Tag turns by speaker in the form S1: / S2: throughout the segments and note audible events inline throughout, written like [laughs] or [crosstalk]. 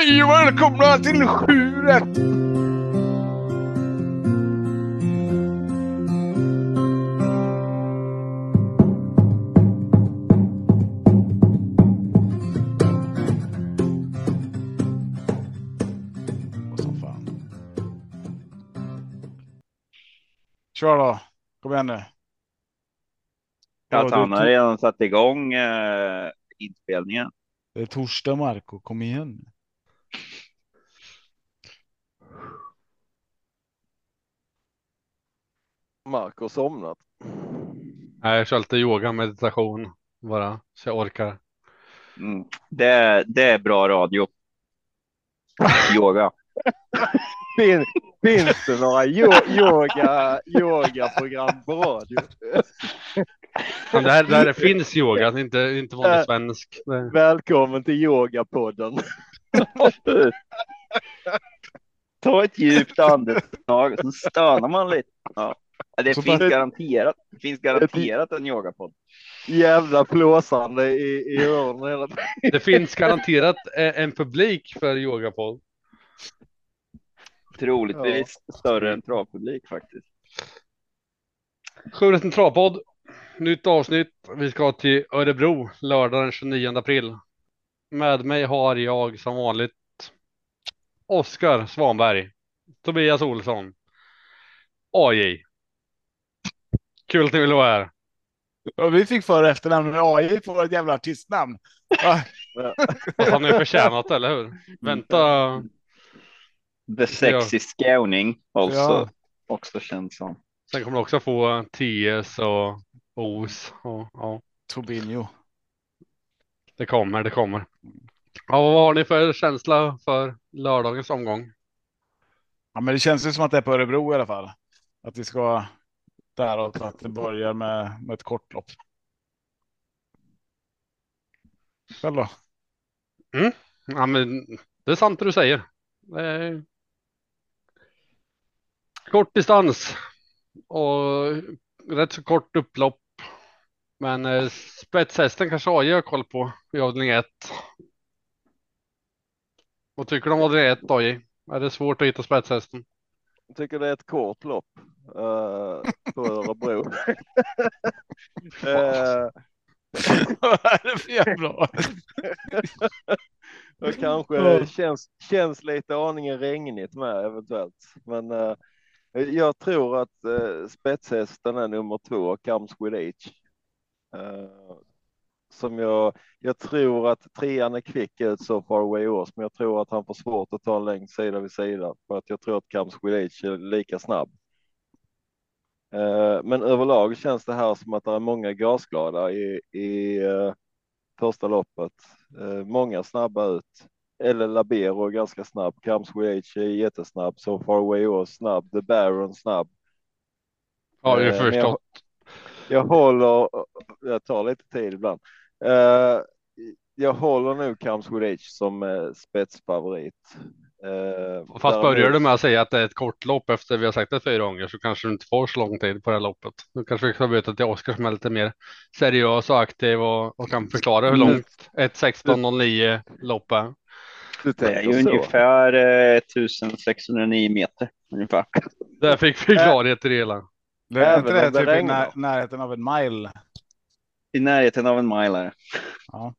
S1: Hej och välkomna till sju rätt! Vad som fan. Kör då. Kom igen nu. Ja,
S2: han har redan satt igång eh, inspelningen.
S1: Det är torsdag Marco, kom igen.
S3: Marco somnat.
S4: Nej, jag kör lite yoga, meditation bara så jag orkar.
S2: Mm. Det, det är bra radio. [laughs] Yoga.
S3: Fin, finns det några yo- yoga, yogaprogram på radio? [laughs]
S4: Men där, där det finns yoga, det är inte, inte vanlig
S3: Äh.
S4: svensk.
S3: Välkommen till yogapodden. [laughs]
S2: Ta ett djupt andetag, så stönar man lite. Ja. Det
S1: Så
S2: finns
S3: bara-
S2: garanterat. Det finns garanterat en yogapodd.
S3: Jävla plåsande i, i öronen hela tiden.
S4: det finns garanterat eh, en publik för yogapodd.
S2: Troligtvis större än travpublik faktiskt.
S4: Sju en travpodd. Nytt avsnitt. Vi ska till Örebro lördag den 29 april. Med mig har jag som vanligt Oskar Svanberg, Tobias Olsson, AJ. Kul att ni vill vara här.
S1: Ja, vi fick för efternamn med AI på ett jävla artistnamn. Ja,
S4: Fast han är förtjänat, eller hur? Vänta.
S2: The sexy skåning också,
S1: Ja.
S2: också känd som.
S4: Sen kommer du också få TS och OS. Och, ja,
S1: Tobinho.
S4: det kommer, det kommer. Ja, vad har ni för känsla för lördagens omgång?
S1: Ja, men det känns ju som att det är på Örebro i alla fall. Att vi ska däråt att det börjar med, med ett kortlopp. Själv då? Mm.
S4: Ja, men det är sant det du säger. Eh, kort distans och rätt så kort upplopp. Men eh, spetshästen kanske AJ har koll på i avdelning 1. Vad tycker du om avdelning 1 AJ? Är det svårt att hitta spetshästen?
S3: Jag tycker det är ett kort lopp eh, på Örebro. [laughs] Eh,
S1: Vad är det för jävla?
S3: och kanske känns, känns lite aningen regnigt med eventuellt. Men eh, jag tror att eh, spetshästen är nummer två, Comes with age. Eh, som jag, jag tror att trean är kvick ut så far away oss, men jag tror att han får svårt att ta en längd sida vid sida för att jag tror att with age är lika snabb. Eh, Men överlag känns det här som att det är många gasglada i, i eh, första loppet. Eh, Många snabba ut. Eller Labero är ganska snabb. With age är jättesnabb. So far away Oz snabb. The Baron snabb.
S4: Ja, det är
S3: men jag-
S4: förstått.
S3: Jag håller, jag tar lite tid ibland. Eh, jag håller with age som eh, spetsfavorit. Eh,
S4: Fast börjar du med att säga att det är ett kort lopp efter vi har sagt det fyra gånger så kanske du inte får så lång tid på det här loppet. Nu kanske vi ska byta till Oskar som är lite mer seriös och aktiv och, och kan förklara hur
S3: Mm.
S4: långt ett 16.09 lopp är.
S2: Det är ju ungefär eh, 1609 meter ungefär.
S4: Där fick vi klarhet i det hela.
S1: Det är inte det typ i när, närheten av en mile?
S2: I närheten av en mile är det.
S1: Ja.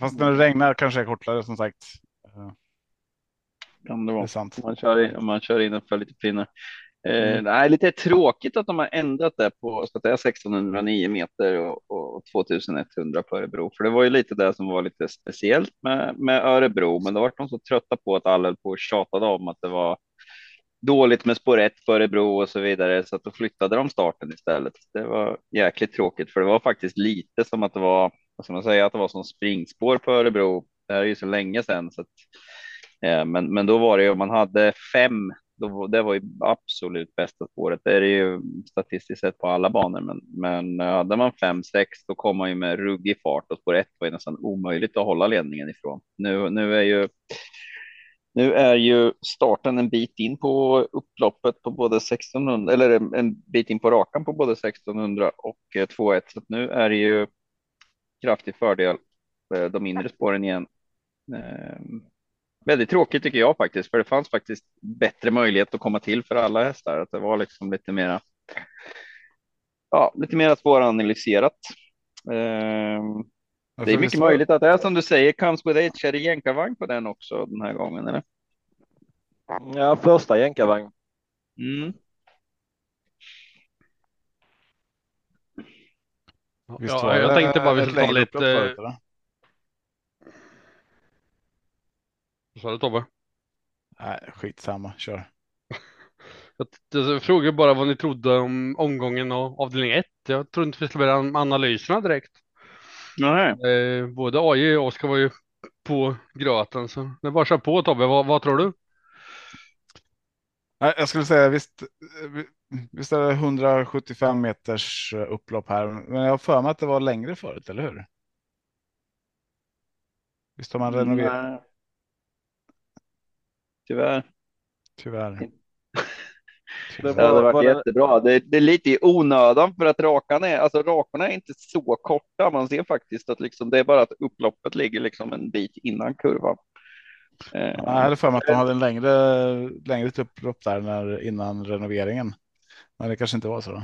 S1: Fast när det regnar kanske är kortare som sagt. Eh,
S2: Kan det
S1: Det är
S2: vara.
S1: sant.
S2: Om man kör in, om man kör in för lite pinnar. Eh,
S1: Mm.
S2: Nej, lite tråkigt att de har ändrat det på så att det är 1609 meter och, och 2100 på Örebro. För det var ju lite det som var lite speciellt med, med Örebro. Men då var de så trötta på att alla höll på och tjatade om att det var dåligt med spår 1 på Örebro och så vidare. Så att då flyttade de starten istället. Det var jäkligt tråkigt för det var faktiskt lite som att det var, vad ska man säga, att det var som springspår på Örebro. Det här är ju så länge sedan. Så att, eh, men, men då var det ju om man hade fem då, det var ju absolut bästa spåret. Det är det ju statistiskt sett på alla banor, men, men eh, hade man fem, sex, då kom man ju med ruggig fart och spår ett var ju nästan omöjligt att hålla ledningen ifrån. Nu, nu är ju nu är ju starten en bit in på upploppet på både 1600 eller en- bit in på rakan på både 1600 och eh, 21. Så nu är det ju kraftig fördel eh, de inre spåren igen ehm, väldigt tråkigt tycker jag faktiskt, för det fanns faktiskt bättre möjlighet att komma till för alla hästar. Att det var liksom lite mera. Ja, lite mera svåranalyserat. Ehm, det är mycket möjligt att det är som du säger, comes with age. Är det jänkarvagn på den också den här gången? Eller?
S3: Ja, första jänkarvagn.
S2: Mm.
S1: Visst
S4: Ja, jag tänkte bara vi skulle ta lite... Vad sa du Tobbe?
S1: Nej, skitsamma, kör.
S4: Jag, jag frågade bara vad ni trodde om omgången och avdelning 1. Jag trodde inte vi skulle börja med analyserna direkt.
S2: Nej.
S4: Eh, både AJ och Oskar var ju på gröten, så det är bara att köra på Tobbe. Vad, vad tror du?
S1: Nej, Jag skulle säga visst, visst är det 175 meters eh, upplopp här, men jag har för mig att det var längre förut, eller hur? Visst har man renoverat?
S2: Tyvärr.
S1: Tyvärr.
S3: Det
S2: Det hade
S3: var-
S2: varit
S3: var
S2: jättebra. Det, det är lite i onödan för att rakarna är, alltså rakorna är inte så korta. Man ser faktiskt att liksom, det är bara att upploppet ligger liksom en bit innan kurvan. Eh,
S1: Jag hade för mig att de hade en längre, längre upplopp där när, innan renoveringen. Men det kanske inte var så. Då.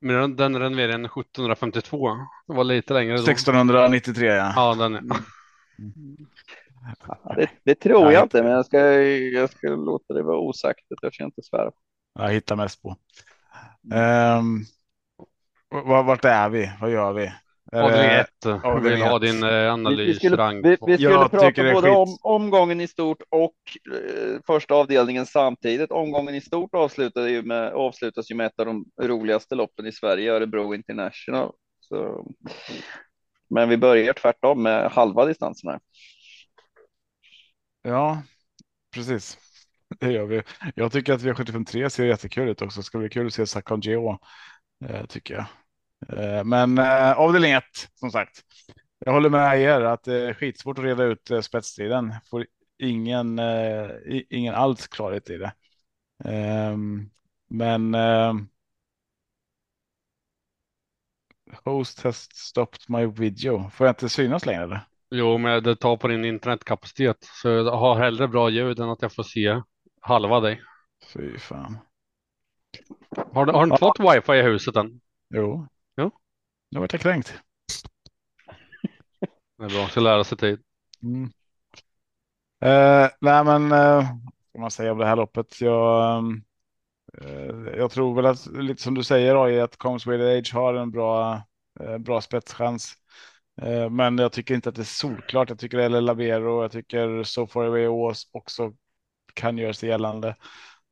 S4: Men den, renoveringen 1752. Det var lite längre då.
S1: 1693 ja.
S4: Ja, den är. [laughs]
S2: det, det tror
S1: Nej,
S2: jag
S1: inte.
S2: men jag ska, jag ska låta det vara osagt. Det törs jag inte svära på.
S1: Jag hittar mest på. Um, vart är vi? Vad gör vi? Är
S4: Avdelning
S1: det-
S4: 1. Jag vill ha
S1: ett.
S4: din eh,
S2: Vi,
S4: analys,
S2: vi skulle,
S4: rank.
S2: vi, vi skulle
S1: Jag
S2: prata både
S1: skit.
S2: om omgången i stort och eh, första avdelningen samtidigt. Omgången i stort avslutade ju med, avslutas ju med ett av de roligaste loppen i Sverige, Örebro International. Så, men vi börjar tvärtom med halva distansen här.
S1: Ja, precis. Det gör vi. Jag tycker att V753 ser jättekul ut också. Ska bli kul att se Sakon Geo, eh, tycker jag. Eh, men eh, avdelning 1, som sagt. Jag håller med er att det är skitsvårt att reda ut spetstiden. Får ingen, ingen alls klarhet i det. Ehm, men Host has stopped my video. Får jag inte synas längre? Eller?
S4: Jo, men det tar på din internetkapacitet. Så jag har hellre bra ljud än att jag får se halva dig.
S1: Fy fan.
S4: Har du, har du inte fått wifi i huset än?
S1: Jo.
S4: Jo.
S1: Nu vart jag kränkt.
S4: Det är bra, ska lära sig tid.
S1: Mm. Eh, nej, men eh, vad man säga om det här loppet? Jag, eh, jag tror väl att lite som du säger AI, att with Age har en bra, eh, bra spetschans. Eh, men jag tycker inte att det är solklart. Jag tycker eller Labero, jag tycker So Far Away Ås också kan göra sig gällande.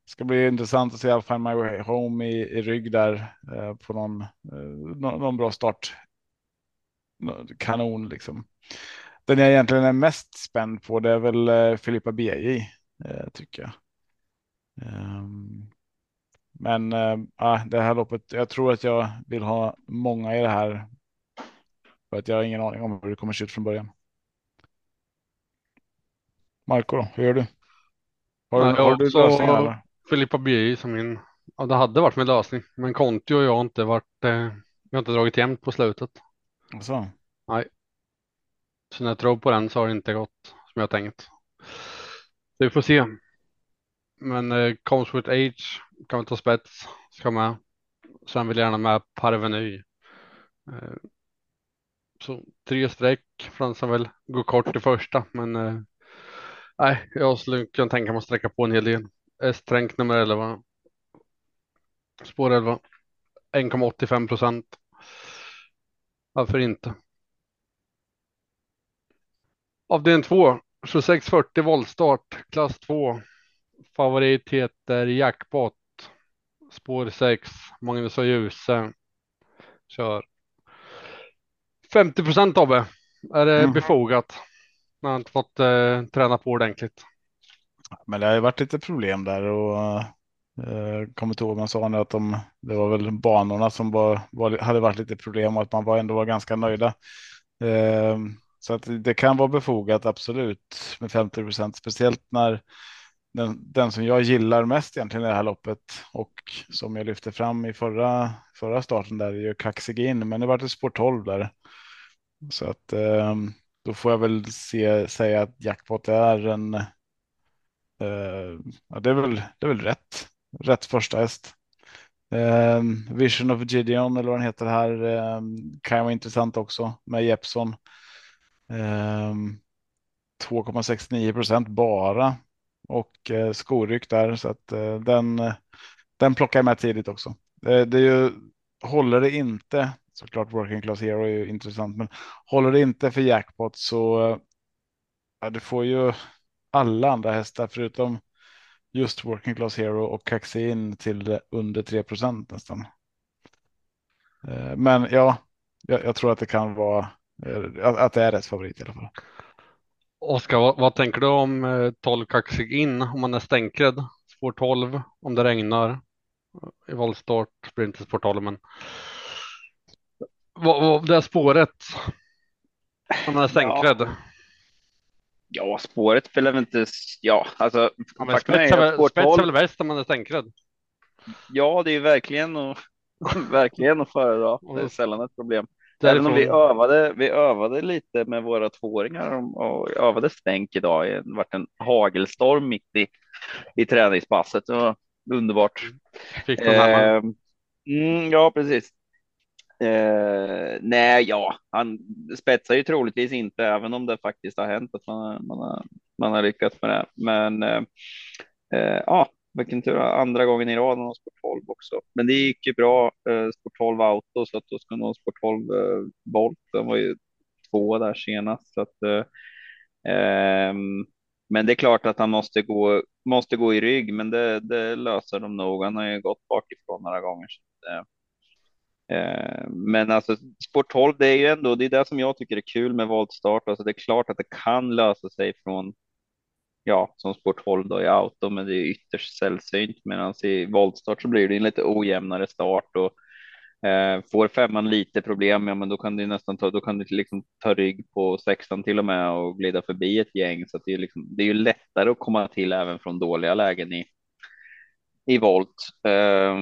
S1: Det ska bli intressant att se I'll Find My Way Home i, i rygg där eh, på någon, eh, någon, någon bra start. Kanon liksom. Den jag egentligen är mest spänd på det är väl eh, Filippa BJ eh, tycker jag. Ehm, men äh, det här loppet, jag tror att jag vill ha många i det här. För att jag har ingen aning om hur det kommer se ut från början. Marco då, hur gör du? Har,
S4: Ja,
S1: har du lösningar eller?
S4: Filippa BJ som min, ja det hade varit min lösning. Men Conti och jag har inte varit, eh, vi har inte dragit jämnt på slutet.
S1: Så.
S4: Så när jag tror på den så har det inte gått som jag tänkt. Så vi får se. Men eh, Comes with Age kan vi ta spets, ska med. Sen vill jag gärna med Parveny. Eh, så tre streck för den som väl går kort i första, men eh, nej, jag skulle kunna tänka mig att sträcka på en hel del. S-tränk nummer 11. Spår 11. 1,85 procent. Varför inte? Avdelning 2, 2640 voltstart, klass 2. Favorit heter Jackpot. Spår 6, Magnus och Ljuse Kör. 50 procent Tobbe. Är det
S1: Mm.
S4: befogat? Man har inte fått eh, träna på ordentligt.
S1: Men det har ju varit lite problem där och eh, kommer inte ihåg man sa nu att de, det var väl banorna som var, var, hade varit lite problem och att man var ändå var ganska nöjda. Eh, så att det kan vara befogat absolut med 50 procent, speciellt när den, den som jag gillar mest egentligen i det här loppet och som jag lyfte fram i förra, förra starten där är ju Kaxigin, men det var ett spår 12 där. Så att eh, då får jag väl se, säga att jackpot är en. Eh, ja, det är väl, det är väl rätt. Rätt första häst. Eh, Vision of Gideon eller vad den heter här ehm, kan ju vara intressant också med Jeppson. 2,69 ehm, procent bara och eh, skoryck där så att eh, den den plockar jag med tidigt också. Det, det är ju håller det inte såklart working class hero är ju intressant, men håller det inte för jackpot så ja, du får ju alla andra hästar förutom just working class hero och kaxin till under 3 procent nästan. Men ja, jag, jag, tror att det kan vara att det är rätt favorit i alla fall.
S4: Oskar, vad, vad, tänker du om 12 eh, kaxig in om man är stänkrädd? Spår 12 om det regnar i voltstart blir inte spår 12 men vad, vad, det spåret. Om man är stänkrädd. Ja.
S2: ja, spåret spelar väl inte. Ja, alltså.
S4: Ja, men spets är, väl, spets är väl bäst om man är stänkrädd.
S2: Ja, det är verkligen och [laughs] verkligen att föredra. Det är sällan ett problem. Även om vi övade, vi övade lite med våra tvååringar och övade stänk idag. Det vart en hagelstorm mitt i, i träningspasset. Det var underbart.
S4: Fick eh,
S2: mm, ja, precis. Eh, nej, ja, han spetsar ju troligtvis inte, även om det faktiskt har hänt att man, man, har, man har lyckats med det. Men eh, eh, ja, vilken tur, andra gången i rad och Sport 12 också. Men det gick ju bra, eh, Sport 12 Auto, så att då ska nog Sport 12 eh, Volt, den var ju två där senast. Så att, eh, ehm, men det är klart att han måste gå, måste gå i rygg, men det, det löser de nog. Han har ju gått bakifrån några gånger. Så, Eh, ehm, men alltså sport 12, det är ju ändå det är det som jag tycker är kul med voltstart. Alltså det är klart att det kan lösa sig från ja, som spår 12 då i auto, men det är ytterst sällsynt. Medan i voltstart så blir det en lite ojämnare start och eh, får femman lite problem, ja, men då kan du nästan ta, då kan du liksom ta rygg på sexan till och med och glida förbi ett gäng. Så det är liksom, det är ju lättare att komma till även från dåliga lägen i i volt. Eh,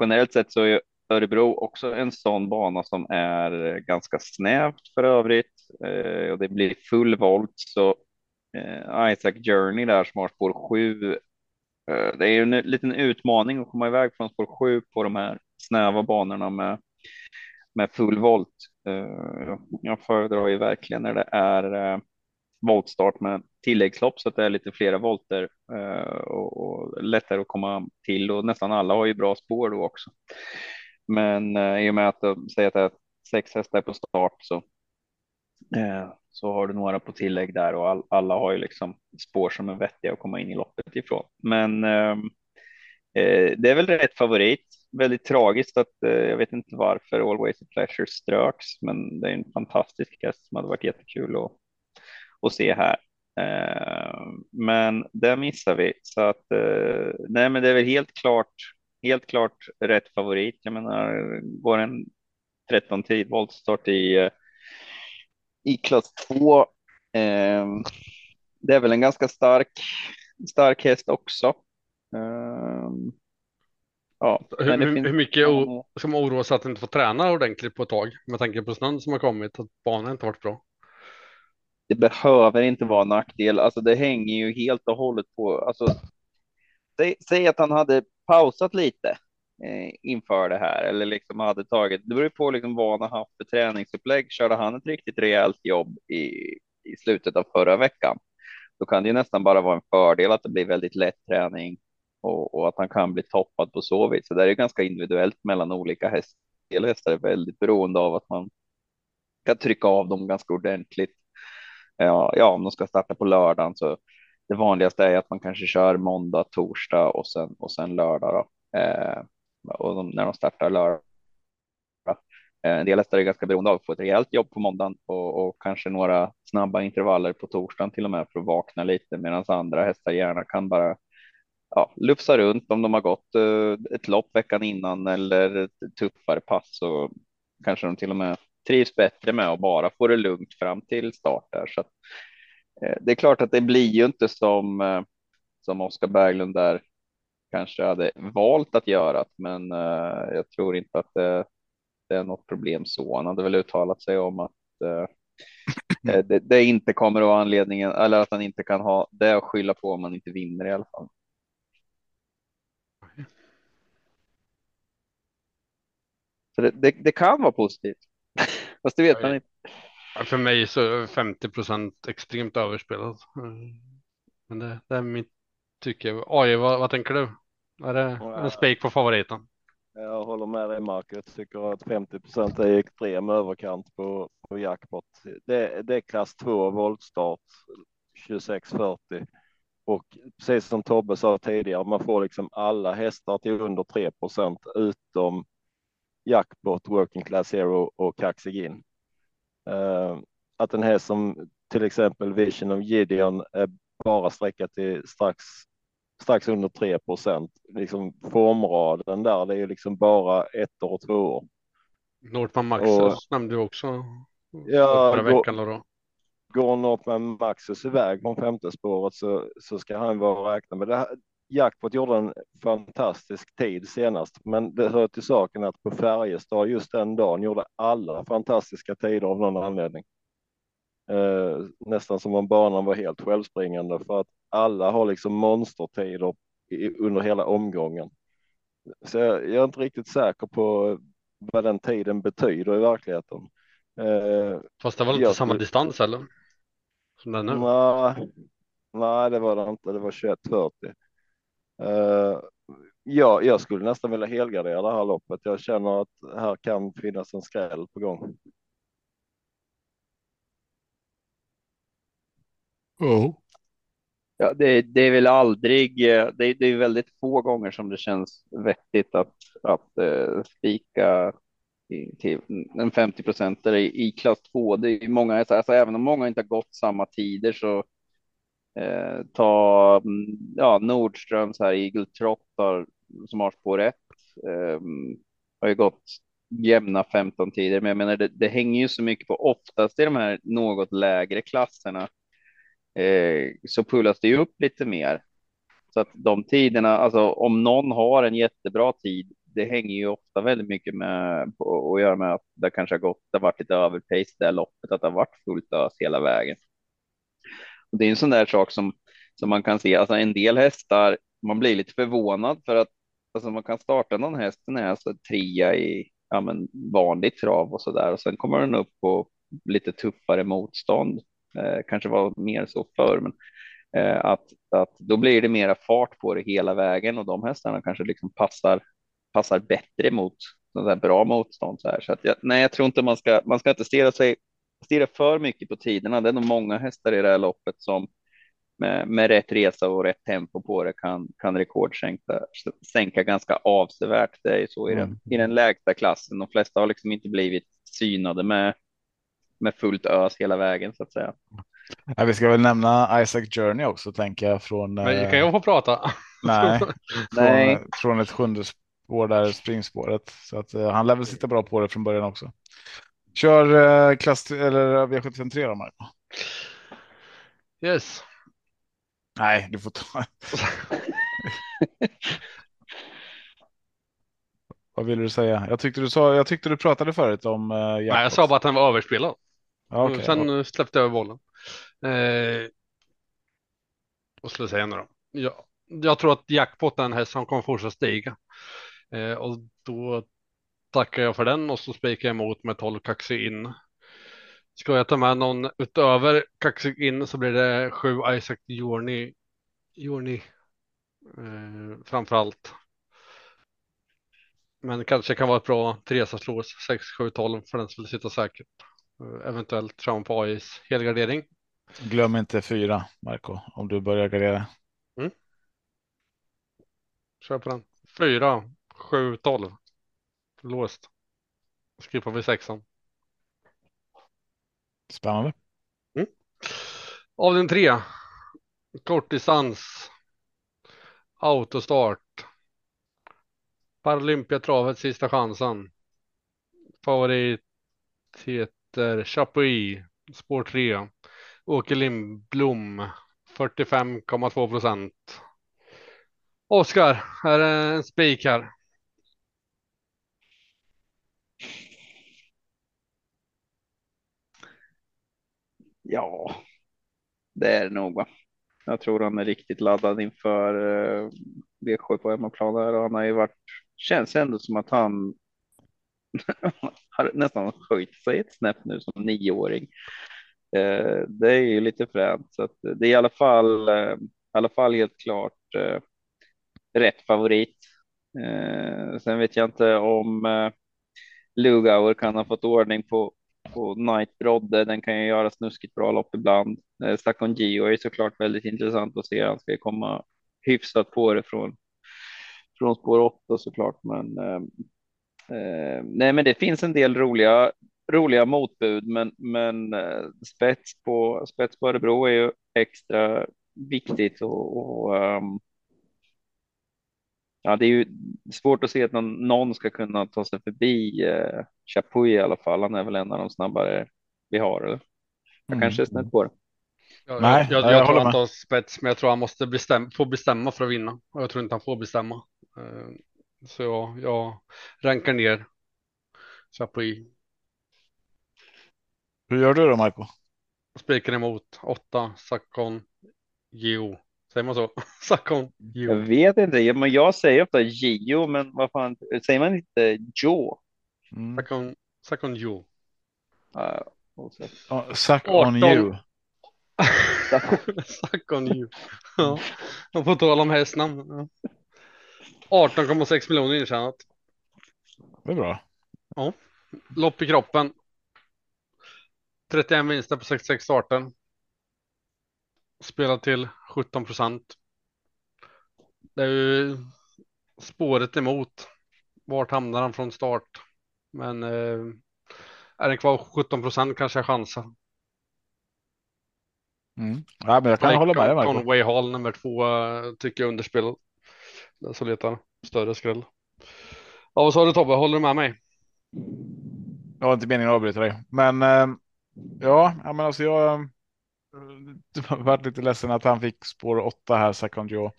S2: generellt sett så är Örebro också en sån bana som är ganska snävt för övrigt eh, och det blir full volt så Eh, Isaac Journey där som har spår 7. Eh, det är ju en liten utmaning att komma iväg från spår 7 på de här snäva banorna med med full volt. Eh, jag föredrar ju verkligen när det är voltstart med tilläggslopp så att det är lite flera volter och, och lättare att komma till och nästan alla har ju bra spår då också. Men eh, i och med att de säger att det är sex hästar på start så, så har du några på tillägg där och all, alla har ju liksom spår som är vettiga att komma in i loppet ifrån. Men ehm, eh, det är väl rätt favorit. Väldigt tragiskt att eh, jag vet inte varför Always a Pleasure ströks, men det är en fantastisk häst som hade varit jättekul att, att se här. Eh, men det missar vi så att eh, nej, men det är väl helt klart helt klart rätt favorit. Jag menar, går en 13 tid voltstart i, eh, i klass 2. Eh, det är väl en ganska stark, stark häst också. Eh,
S4: ja, hur, finns... hur mycket man oroa sig att inte få träna ordentligt på ett tag med tanke på snön som har kommit att banan inte varit bra?
S2: Det behöver inte vara nackdel. Alltså det hänger ju helt och hållet på. Alltså, säg, säg att han hade pausat lite Eh, inför det här eller liksom hade tagit. Det beror på liksom vad han har haft för träningsupplägg. Körde han ett riktigt rejält jobb i, i slutet av förra veckan, då kan det ju nästan bara vara en fördel att det blir väldigt lätt träning och, och att han kan bli toppad på så vis. Så det är ganska individuellt mellan olika hästar. Hästar är väldigt beroende av att man kan trycka av dem ganska ordentligt. Ja, ja, om de ska starta på lördagen så det vanligaste är att man kanske kör måndag, torsdag och sen och sen lördag. Då. Eh, och de, när de startar lördag. Eh, en del hästar är ganska beroende av att få ett rejält jobb på måndagen och, och, kanske några snabba intervaller på torsdagen till och med för att vakna lite medan andra hästar gärna kan bara ja, lufsa runt om de har gått eh, ett lopp veckan innan eller ett tuffare pass så kanske de till och med trivs bättre med att bara få det lugnt fram till start där. Så att, eh, det är klart att det blir ju inte som som Oskar Berglund där kanske hade valt att göra, men eh, jag tror inte att det, det, är något problem så. Han hade väl uttalat sig om att eh, det, det inte kommer att vara anledningen eller att han inte kan ha det att skylla på om man inte vinner i alla fall. Så det, det, det kan vara positivt. [laughs] Fast det vet man inte.
S4: För mig så är 50 procent extremt överspelat. Mm. Men det, det är mitt tycke. Oj, vad, vad tänker du? Är det en spik på favoriten?
S3: Jag håller med dig Marcus. Jag tycker att 50 procent är extrem överkant på, på jackpot. Det, det är klass 2 voltstart 2640 och precis som Tobbe sa tidigare, man får liksom alla hästar till under 3 procent utom jackpot, working class hero och kaxigin. Uh, att en häst som till exempel Vision of Gideon är bara sträckat till strax strax under 3 procent. Liksom formraden där, det är ju liksom bara ett och två år.
S4: Nordman Maxus
S3: Och-
S4: nämnde du också.
S3: Ja,
S4: förra veckan då. då.
S3: Går Northman Maxus iväg från femte spåret så, så ska han vara att räkna med. Det här, Jackpot gjorde en fantastisk tid senast, men det hör till saken att på Färjestad just den dagen gjorde alla fantastiska tider av någon anledning. Eh, nästan som om banan var helt självspringande för att alla har liksom monstertider i, under hela omgången. Så jag, jag är inte riktigt säker på vad den tiden betyder i verkligheten. Eh,
S4: Fast det var inte
S3: Jag
S4: samma distans eller? Som är nu.
S3: Nej, nej, det var det inte. Det var 2140. Uh, ja, jag skulle nästan vilja helgardera det här loppet. Jag känner att här kan finnas en skräll på gång.
S2: Ja, det, det är väl aldrig, eh, det är, det är väldigt få gånger som det känns vettigt att, att uh, spika till en 50 procentare i, i klass 2. Det är många, alltså, alltså, även om många inte har gått samma tider så eh, ta mm, ja, Nordströms här, Eagle Trot har, som har spår 1. Eh, har ju gått jämna 15 tider, men jag menar det, det hänger ju så mycket på oftast i de här något lägre klasserna Eh, så pullas det ju upp lite mer. Så att de tiderna, alltså om någon har en jättebra tid, det hänger ju ofta väldigt mycket med på att göra med att det kanske har gått, det har varit lite överpace det här loppet, att det har varit fullt ös hela vägen. Och det är en sån där sak som, som man kan se, alltså en del hästar, man blir lite förvånad för att alltså man kan starta någon häst, den är alltså trea i ja, men vanligt trav och så där och sen kommer den upp på lite tuffare motstånd. Eh, kanske var mer så förr, men eh, att, att då blir det mera fart på det hela vägen och de hästarna kanske liksom passar, passar bättre mot där bra motstånd. Så, här. så att jag, nej, jag tror inte man ska, man ska inte stirra sig stirra för mycket på tiderna. Det är nog många hästar i det här loppet som med, med rätt resa och rätt tempo på det kan, kan rekordsänka sänka ganska avsevärt. Det är ju så i den,
S1: Mm.
S2: i den lägsta klassen. De flesta har liksom inte blivit synade med, med fullt ös hela vägen så att säga.
S1: Ja, vi ska väl nämna Isaac Journey också tänker jag från.
S4: Men
S1: eh,
S4: kan jag få prata?
S1: Nej, [laughs]
S2: Nej.
S1: Från, från ett sjunde spår där springspåret så att eh, han lär väl sitta bra på det från början också. Kör eh, klass eller V753 då Marco.
S4: Yes.
S1: Nej, du får ta. [laughs] Vad vill du säga? Jag tyckte du sa. Jag tyckte du pratade förut om. Uh,
S4: Nej, jag sa bara att den var överspelad.
S1: Ja, okej,
S4: Sen eh, släppte jag över bollen. Eh, vad skulle säga nu då? Jag, jag tror att jackpot är en häst som kommer fortsätta stiga. Eh, och då tackar jag för den och så spikar jag emot med 12 kaxig in. Ska jag ta med någon utöver kaxig in så blir det sju Isaac Journey. Journey. Eh, framför allt. Men kanske kan vara ett bra Teresa slås 6, 7, 12 för den som vill sitta säkert. Eh, eventuellt fram på AIs helgardering.
S1: Glöm inte fyra Marco om du börjar gardera.
S4: Kör på den. 4, 7, 12. Låst. Skippar vi sexan.
S1: Spännande.
S4: Av den tre. Kortdistans. Autostart. Paralympiatravet sista chansen. Favorit heter Chapuis. Spår 3. Åke Lindblom. 45,2 procent. Oskar, är det en spik här?
S2: Ja, det är det nog. Va? Jag tror han är riktigt laddad inför eh, V7 på hemmaplan där och han har ju varit. Känns ändå som att han [laughs] har nästan höjt sig ett snäpp nu som nioåring. Eh, det är ju lite fränt så att det är i alla fall, eh, i alla fall helt klart eh, rätt favorit. Eh, sen vet jag inte om eh, Lugauer kan ha fått ordning på på Night Brodde. Den kan ju göra snuskigt bra lopp ibland. Eh, Stockholm Geo är såklart väldigt intressant att se. Han ska komma hyfsat på det från från spår 8 såklart, men eh, eh, nej, men det finns en del roliga roliga motbud, men men eh, spets på spets på Örebro är ju extra viktigt och, och um, ja, det är ju svårt att se att någon, någon ska kunna ta sig förbi eh, Chapuis i alla fall. Han är väl en av de snabbare vi har. Eller? Jag
S1: Mm.
S2: kanske är snett på det.
S4: Jag,
S1: Nej,
S4: jag, jag,
S1: jag
S4: jag tror
S1: håller
S4: han spets, men jag tror han måste bestäm, få bestämma för att vinna. Och jag tror inte han får bestämma. Så jag, jag rankar ner Chapuis.
S1: Hur gör du då, Marco?
S4: Spikar emot 8, Sakon, Geo. Säger man så? [laughs] Sakon,
S2: Jag
S4: Geo.
S2: vet inte, men jag säger ofta Gio, men vad fan, säger man inte Joe?
S1: Mm.
S4: Sakon, Sakon, Geo.
S2: Uh, osäker.
S1: Oh, suck on
S4: 18.
S1: you.
S4: Sakon, Geo. Ja, och på tal om hästnamn. Ja. 18,6 miljoner intjänat.
S1: Det är bra.
S4: Lopp i kroppen. 31 vinster på 66 starter. Spelar till 17 procent. Det är ju spåret emot. Vart hamnar han från start? Men eh, är den kvar 17 procent kanske jag chansar.
S1: Mm. Ja, men jag kan hålla med dig.
S4: Conway Hall nummer två eh, tycker jag underspelad. Den som letar större skräll. Ja, vad sa du Tobbe? Håller du med mig?
S1: Jag har inte meningen att avbryta dig, men eh, ja, men alltså jag. eh, [laughs] varit lite ledsen att han fick spår 8 här, second Joe.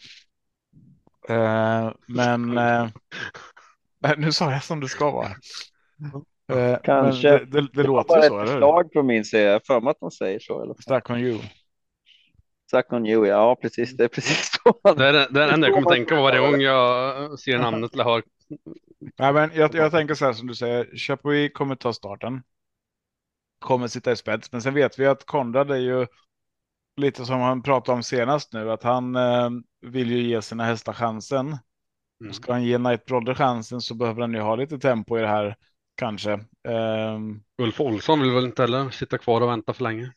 S1: Eh, men eh, nu sa jag som det ska vara. Eh,
S2: Kanske.
S1: Det, det, det
S2: Det var
S1: låter ju
S2: bara
S1: så,
S2: ett förslag från min sida. Jag för mig att de säger så. Eller?
S1: Stuck on you.
S2: Suck on you, ja precis. Det är precis så.
S4: Det är det, det är det enda jag kommer [laughs] tänka på varje gång jag ser namnet eller hör.
S1: Nej, men jag, jag tänker så här som du säger. Chapuis kommer ta starten. Kommer sitta i spets, men sen vet vi att Konrad är ju lite som han pratade om senast nu, att han eh, vill ju ge sina hästar chansen.
S4: Mm.
S1: Ska han ge Knight Brodde chansen så behöver han ju ha lite tempo i det här kanske. Ehm,
S4: Ulf Olsson vill väl inte heller sitta kvar och vänta för länge.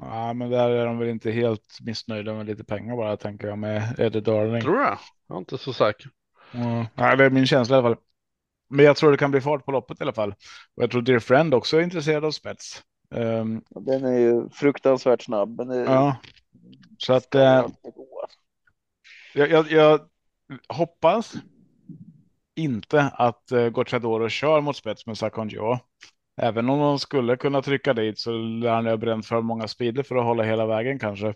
S1: Ja, men där är de väl inte helt missnöjda med lite pengar bara tänker jag med Eddie Darling.
S4: Tror du det? Jag är inte så säker.
S1: Mm. Ja, det är min känsla i alla fall. Men jag tror det kan bli fart på loppet i alla fall. Och jag tror Dear Friend också är intresserad av spets. Ehm,
S2: Den är ju fruktansvärt snabb. Men det,
S1: ja, så att eh, jag, jag, jag hoppas inte att uh, Gocciadoro kör mot spets med Sakonjo. Även om de skulle kunna trycka dit så lär han ha bränt för många speeder för att hålla hela vägen kanske.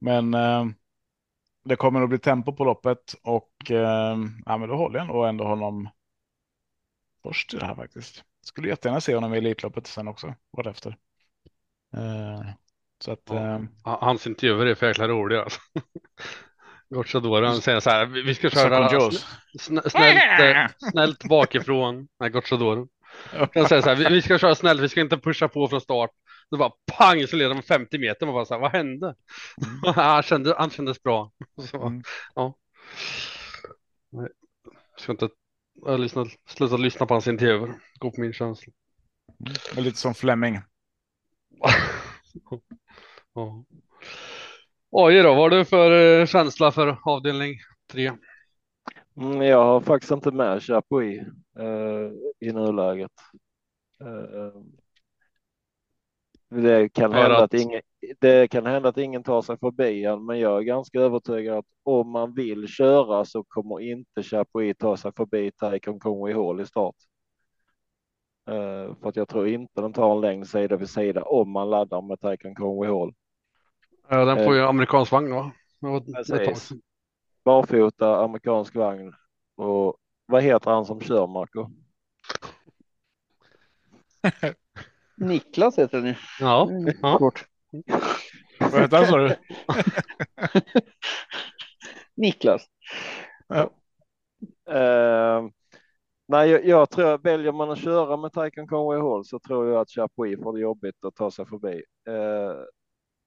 S1: Men eh, det kommer att bli tempo på loppet och eh, ja, men då håller jag nog ändå honom först i det här faktiskt. Skulle jättegärna se honom i Elitloppet sen också, vartefter. Eh, så att
S4: Ja.
S1: eh,
S4: Ha- Hans intervjuer är för jäkla roliga. Alltså. [laughs] Gocciadoro han säger så här, vi ska köra snällt, eh, snällt bakifrån. Nej, Gocciadoro. Han säger så här, vi, ska köra snällt, vi ska inte pusha på från start. Då bara pang så leder de med 50 meter. Man bara så här, vad hände? [laughs] han, kände, han kändes bra. Så,
S1: Mm.
S4: ja. Nej, jag ska inte jag lyssnat, sluta lyssna på hans intervjuer. Gå på min känsla.
S1: Och lite som Fleming. [laughs]
S4: Ja. Oj då, vad har du för eh, känsla för avdelning tre?
S3: Mm, jag har faktiskt inte med Chapuis i nuläget. Eh, det, kan hända
S4: att-
S3: ingen, det kan hända att ingen tar sig förbi han, men jag är ganska övertygad att om man vill köra så kommer inte Chapuis ta sig förbi Taikon Conway Hall i start. Eh, för att jag tror inte de tar en längd sida vid sida om man laddar med Taikon Conway Hall.
S4: Ja, den får ju amerikansk vagn va?
S3: Barfota, amerikansk vagn och vad heter han som kör Marco? [laughs]
S2: Niklas heter den ju.
S4: Ja, ja.
S2: Kort.
S1: Vad heter han sa du? [laughs]
S2: Niklas.
S3: Eh, nej, jag, jag tror väljer man att köra med Taikon Conway Hall så tror jag att Chapuis får det jobbigt att ta sig förbi. Eh,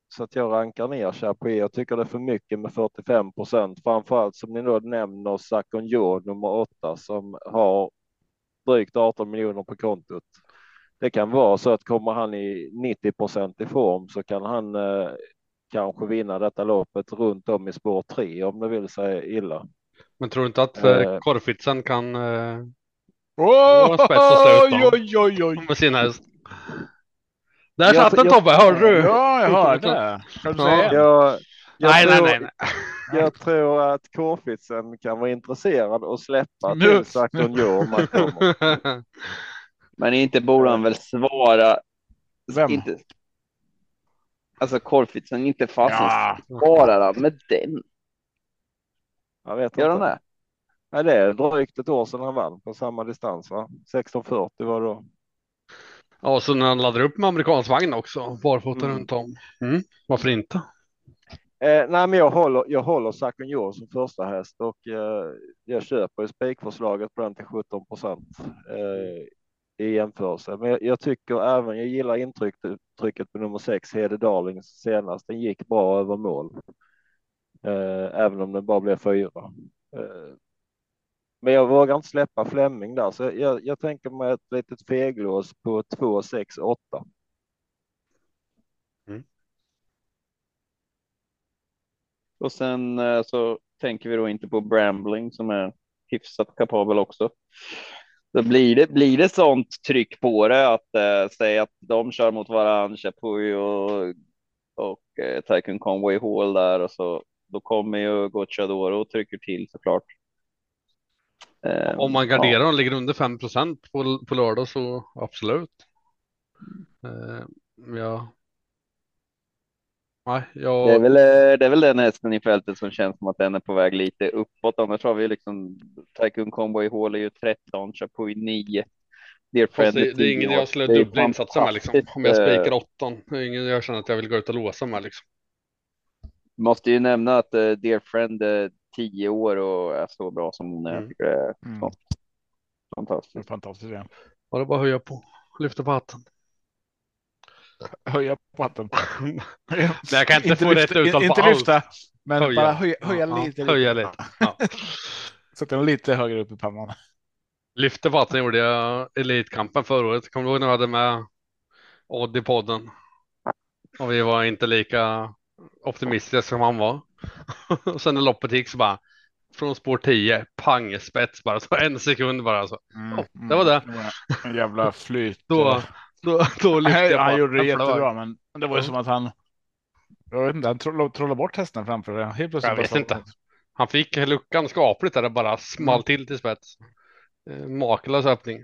S3: så att jag rankar ner Chapuis. Jag tycker det är för mycket med 45 procent, framförallt som ni då nämner Sakon nummer åtta som har drygt 18 miljoner på kontot. Det kan vara så att kommer han i 90 procent i form så kan han eh, kanske vinna detta loppet runt om i spår tre om det vill sig illa.
S4: Men tror du inte att
S3: Eh.
S4: eh, Korfitsen kan eh,
S1: Oh,
S4: Och spets och slut då.
S1: oj, oj, oj.
S4: med sin häst? Där satt den Tobbe, hörde du?
S1: Ja, jag hörde det. Kan du
S4: Ja.
S3: Jag, jag,
S4: nej,
S3: tror,
S4: nej, nej, nej.
S3: jag tror att Kårfitsen kan vara intresserad och släppa
S1: Nu.
S3: till han kommer. [laughs]
S2: Men inte borde han väl svara.
S1: Vem?
S2: Inte. Alltså Korfitsen, inte fasen
S1: Ja.
S2: svarar han med den.
S3: Jag vet
S2: Gör han
S3: inte.
S2: det?
S3: Nej, det är drygt ett år sedan han vann på samma distans. Va? 16.40 var det då.
S4: Ja, så när han laddar upp med amerikansk vagn också, barfota
S3: Mm.
S4: runt om. Mm. Varför inte?
S3: Eh, nej, men jag håller, jag håller Sakon Jo som första häst och eh, jag köper ju spikförslaget på den till 17 procent eh, i jämförelse. Men jag, jag tycker även, jag gillar intrycket trycket på nummer sex, Hede Darlings senast. Den gick bra över mål. Eh, även om den bara blev fyra. Men jag vågar inte släppa Fleming där, så jag, jag tänker mig ett litet feglås på 2, 6, 8.
S2: Och sen eh, så tänker vi då inte på Brambling som är hyfsat kapabel också. Då blir det, blir det sånt tryck på det att eh, säga att de kör mot varandra, Chapuis och, och eh, Tycoon Conway Hall där och så då kommer ju Gocciadoro och trycker till såklart. Eh,
S4: Om man garderar och ligger under 5 procent på, på lördag så absolut. Eh, ja. Nej, jag...
S2: Det är, väl, eh, det är väl den hästen i fältet som känns som att den är på väg lite uppåt. Annars har vi liksom Tycoon Conway Hall är ju 13, Chapuis 9. Dear
S4: Fast
S2: Friend
S4: det, det är
S2: 10.
S4: ingen jag skulle dubbla insatser med liksom. Om jag spikar
S2: eh,
S4: åttan. Det är ingen jag känner att jag vill gå ut och låsa med liksom.
S2: Måste ju nämna att uh, Dear Friend är 10 år och är så bra som hon är.
S4: Mm.
S2: det är
S1: Mm.
S2: fantastiskt.
S1: fantastiskt. Ja.
S4: Bara bara höja på. Lyfta på hatten.
S1: Höja på hatten.
S4: Men jag kan inte få
S1: lyfta,
S4: rätt uttal på
S1: Inte
S4: allt.
S1: lyfta, men
S4: Höja.
S1: bara höja, höja
S4: Ja,
S1: lite.
S4: höja
S1: lite.
S4: lite. Ja.
S1: Så att den lite högre upp i pannan.
S4: Lyfte på hatten gjorde jag Elitkampen förra året. Kommer du ihåg när jag hade med Odd i podden? Och vi var inte lika optimistiska som han var. [laughs] Och sen när loppet gick så bara från spår 10, pang spets bara, så en sekund bara. Så.
S1: Mm,
S4: det var det.
S1: En jävla flyt.
S4: Då, då, då lyfte jag
S1: han
S4: på
S1: gjorde det jättebra, men det var ju som att han. Jag vet inte, han trollade, trollade bort hästen framför det. Helt plötsligt
S4: Jag
S1: bara
S4: vet inte. Han fick luckan skapligt där det bara small
S1: Mm.
S4: till till spets. Eh, Makalös öppning.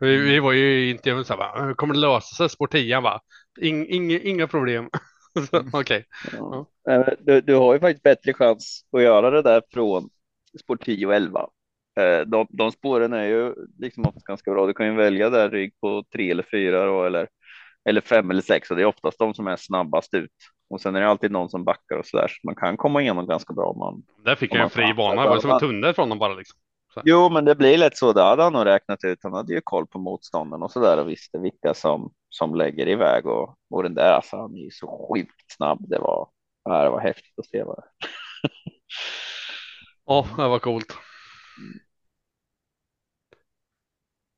S4: Vi, vi var ju i intervjun så här, bara, "Hur kommer det lösa sig? Spår 10 Han bara, "Ing- inga, inga problem.
S1: Mm. [laughs]
S4: Okej,
S2: Ja. Eh, Du, du har ju faktiskt bättre chans att göra det där från spår 10 och 11. Eh, De, de spåren är ju liksom oftast ganska bra. Du kan ju välja där rygg på tre eller fyra då, eller, eller fem eller sex och det är oftast de som är snabbast ut. Och sen är det alltid någon som backar och så där så man kan komma igenom ganska bra. om Man...
S4: där fick
S2: Om
S4: jag en fri bana. Det var som en tunnel från dem bara liksom.
S2: Jo, men det blir lätt så. Det hade han nog räknat ut. Han hade ju koll på motstånden och så där och visste vilka som, som lägger iväg och, och den där, alltså han är ju så sjukt snabb. Det var, det var häftigt att se. Vad
S4: Ja, det var coolt.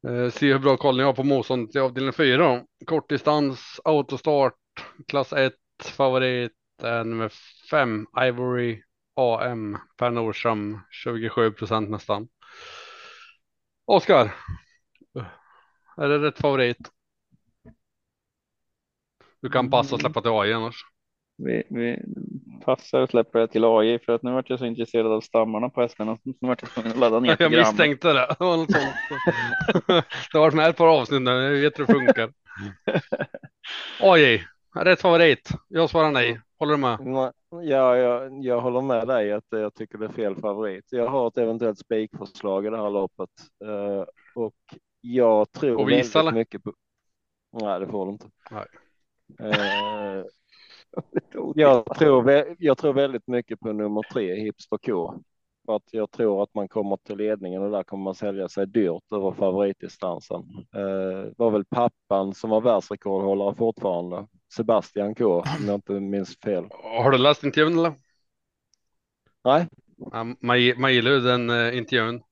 S4: Eh, se hur bra koll ni har på motståndet i avdelning 4. Kortdistans, autostart, klass 1, favorit är nummer 5, Ivory AM, Per Nordström, 27 procent nästan. Oskar, är det rätt favorit? Du kan passa och släppa till AI annars.
S2: Vi, vi passar och släpper det till AI för att nu vart jag så intresserad av stammarna på hästarna. Så nu vart jag tvungen att ladda ner [laughs]
S4: Jag misstänkte det. Det var något sånt. Det har varit med ett par avsnitt nu. Jag vet hur det funkar. [laughs] AI, rätt favorit. Jag svarar nej. Håller du med?
S3: Nej, Ja, jag, jag håller med dig att jag tycker det är fel favorit. Jag har ett eventuellt spikförslag i det här loppet eh, och jag tror
S4: Och visa,
S3: väldigt
S4: eller?
S3: mycket på. Nej, det får du inte.
S4: Nej.
S3: Eh, [laughs] jag, tror, jag tror väldigt mycket på nummer tre, Hipster K. För att jag tror att man kommer till ledningen och där kommer man sälja sig dyrt över favoritdistansen. Eh, det var väl pappan som var världsrekordhållare fortfarande. Sebastian K, om jag inte minns fel.
S4: Har du läst intervjun eller?
S3: Nej,
S4: Ja, man, man gillar ju den eh, intervjun.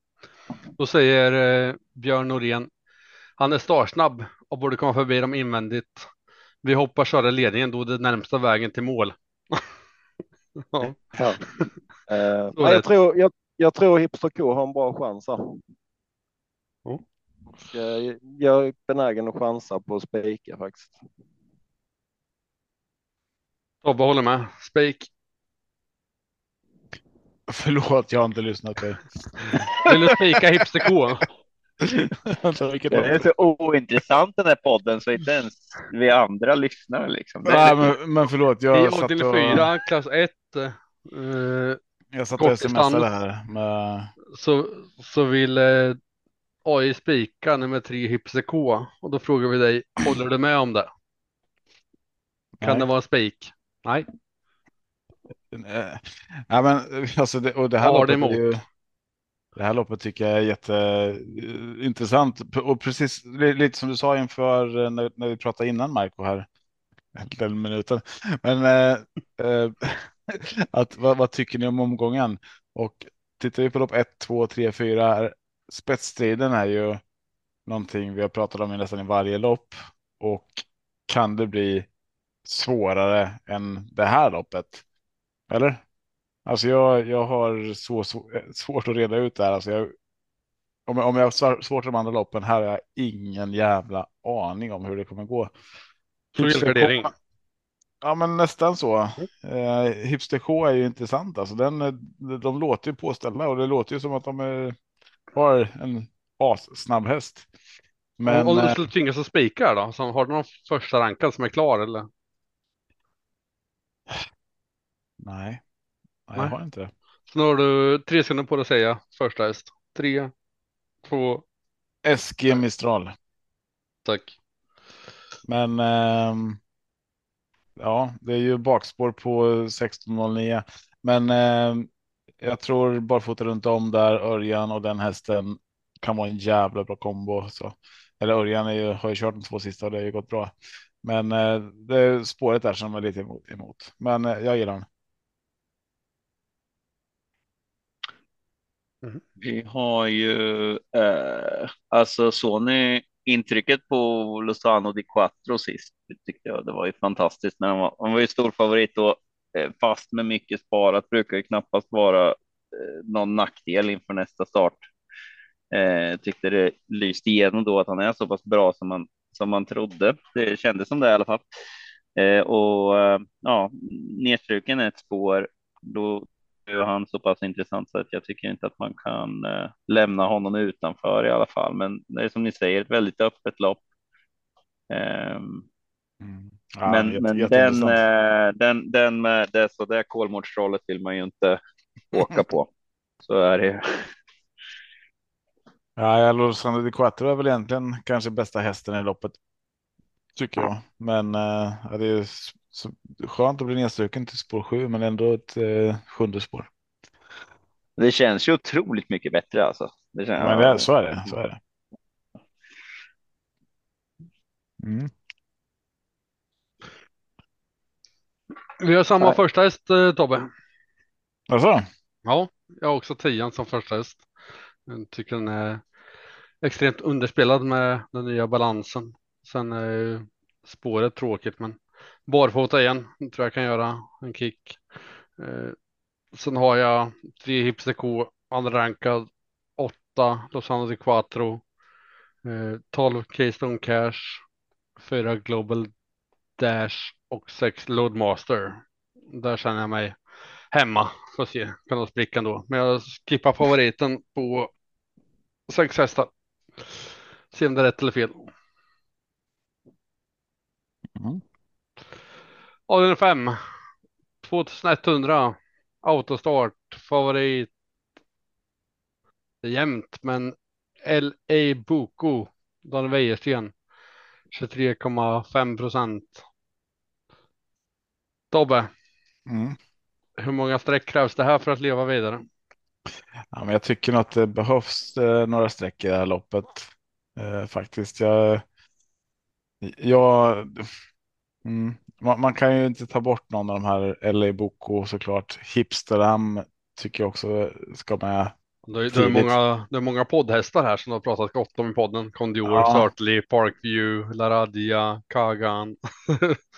S4: Då säger eh, Björn Norén, han är startsnabb och borde komma förbi dem invändigt. Vi hoppas köra ledningen då det är närmsta vägen till mål. [laughs] ja,
S3: Ja. Eh, jag, tror, jag, jag tror Hipster K har en bra chans här.
S4: Ja.
S3: Jag, jag är benägen att chansa på att spika faktiskt.
S4: Tobbe håller med. Spik.
S1: Förlåt, jag har inte lyssnat på er. [laughs]
S4: Vill du spika Hipster K?
S2: Det är så ointressant den här podden så inte ens vi andra lyssnar liksom.
S1: Nej, men, men förlåt,
S4: I
S1: jag satt och,
S4: fyra, klass 1. Eh,
S1: jag satt och smsade här med
S4: så, så vill eh, AI spika nummer tre Hipster K. Och då frågar vi dig, håller du med om det? Kan
S1: Nej.
S4: det vara en spik? Nej.
S1: Eh, Ja, men alltså det, och det här
S4: har
S1: loppet är ju,
S4: emot?
S1: Det här loppet tycker jag är jätteintressant och precis li- lite som du sa inför eh, när, när vi pratade innan Marco här. Den minuten. Men eh, eh, [laughs] att, vad, vad tycker ni om omgången? Och tittar vi på lopp 1, 2, 3, 4. Spetsstriden är ju någonting vi har pratat om i nästan i varje lopp och kan det bli svårare än det här loppet? Eller? Alltså jag, jag har så, så svårt att reda ut det här. Alltså jag, om, jag- om jag har svår- svårt de andra loppen här har jag ingen jävla aning om hur det kommer gå.
S4: Så gardering.
S1: Ja, men nästan så. Eh, Hipster K är ju intressant. Alltså den, eh, de låter ju påställda och det låter ju som att de är, har en assnabb häst. Men
S4: om du
S1: eh,
S4: skulle tvingas att spika då? Så har du någon första rankad som är klar eller?
S1: nej, nej, jag har inte.
S4: Så nu har du tre sekunder på dig att säga första häst. Tre, två,
S1: SG Mistral.
S4: tack.
S1: Men ehm, ja, det är ju bakspår på 16.09. Men ehm, jag tror barfota runt om där, Örjan och den hästen kan vara en jävla bra kombo. Så. Eller Örjan är ju, har ju kört de två sista och det har ju gått bra. Men eh, det är spåret där som är lite emot. emot. Men eh, jag gillar den.
S2: Vi har ju, eh, alltså ni intrycket på Lozano di Quattro sist? Tyckte jag det var ju fantastiskt när han var, han var ju stor favorit då, eh, fast med mycket sparat brukar ju knappast vara eh, någon nackdel inför nästa start. Eh, tyckte det lyste igenom då att han är så pass bra som man, som man trodde. Det kändes som det i alla fall. Eh, och eh, ja, nedstruken ett spår, då är han så pass intressant så att jag tycker inte att man kan eh, lämna honom utanför i alla fall. Men det är som ni säger ett väldigt öppet lopp. Ehm,
S1: Mm. Ja,
S2: men
S1: jätte-
S2: men den, eh, den, den med det så där Kolmårdstrollet vill man ju inte åka på. [laughs] Så är det.
S1: Ja, Lozano di Quattro är väl egentligen kanske bästa hästen i loppet. Tycker jag. Men ja, det är så skönt att bli nedstruken till spår sju, men ändå ett eh, sjunde spår.
S2: Det känns ju otroligt mycket bättre alltså. Det känns,
S1: Men det, så är det. Så är det. Mm.
S4: Vi har samma
S3: Nej.
S4: första häst eh, Tobbe.
S1: Alltså,
S4: Ja, jag har också tian som första häst. Jag tycker den är extremt underspelad med den nya balansen. Sen är ju spåret tråkigt, men barfota igen tror jag kan göra en kick. Eh, sen har jag tre Hipster K, andra rankad, åtta Lozano di Quattro, eh, 12 Keystone Cash, fyra Global Dash och sex Loadmaster. Där känner jag mig hemma. Får se, kan nog spricka ändå. Men jag skippar favoriten på sex hästar. Se om det är rätt eller fel.
S1: Mm.
S4: Avdelning 5. 2100. Autostart. Favorit. Jämnt, men LA Boko. Daniel Wäjersten. 23,5 procent. Tobbe,
S1: Mm.
S4: hur många streck krävs det här för att leva vidare?
S1: Ja, men jag tycker nog att det behövs eh, några streck i det här loppet. Eh, faktiskt. Jag, jag, mm, man, man kan ju inte ta bort någon av de här LA Boko såklart. Hipsterham tycker jag också ska med.
S4: Det är, det är, många, det är många poddhästar här som har pratat gott om i podden. Kondior,
S1: Ja.
S4: Sartley, Parkview, Laradja, Kagan. [laughs]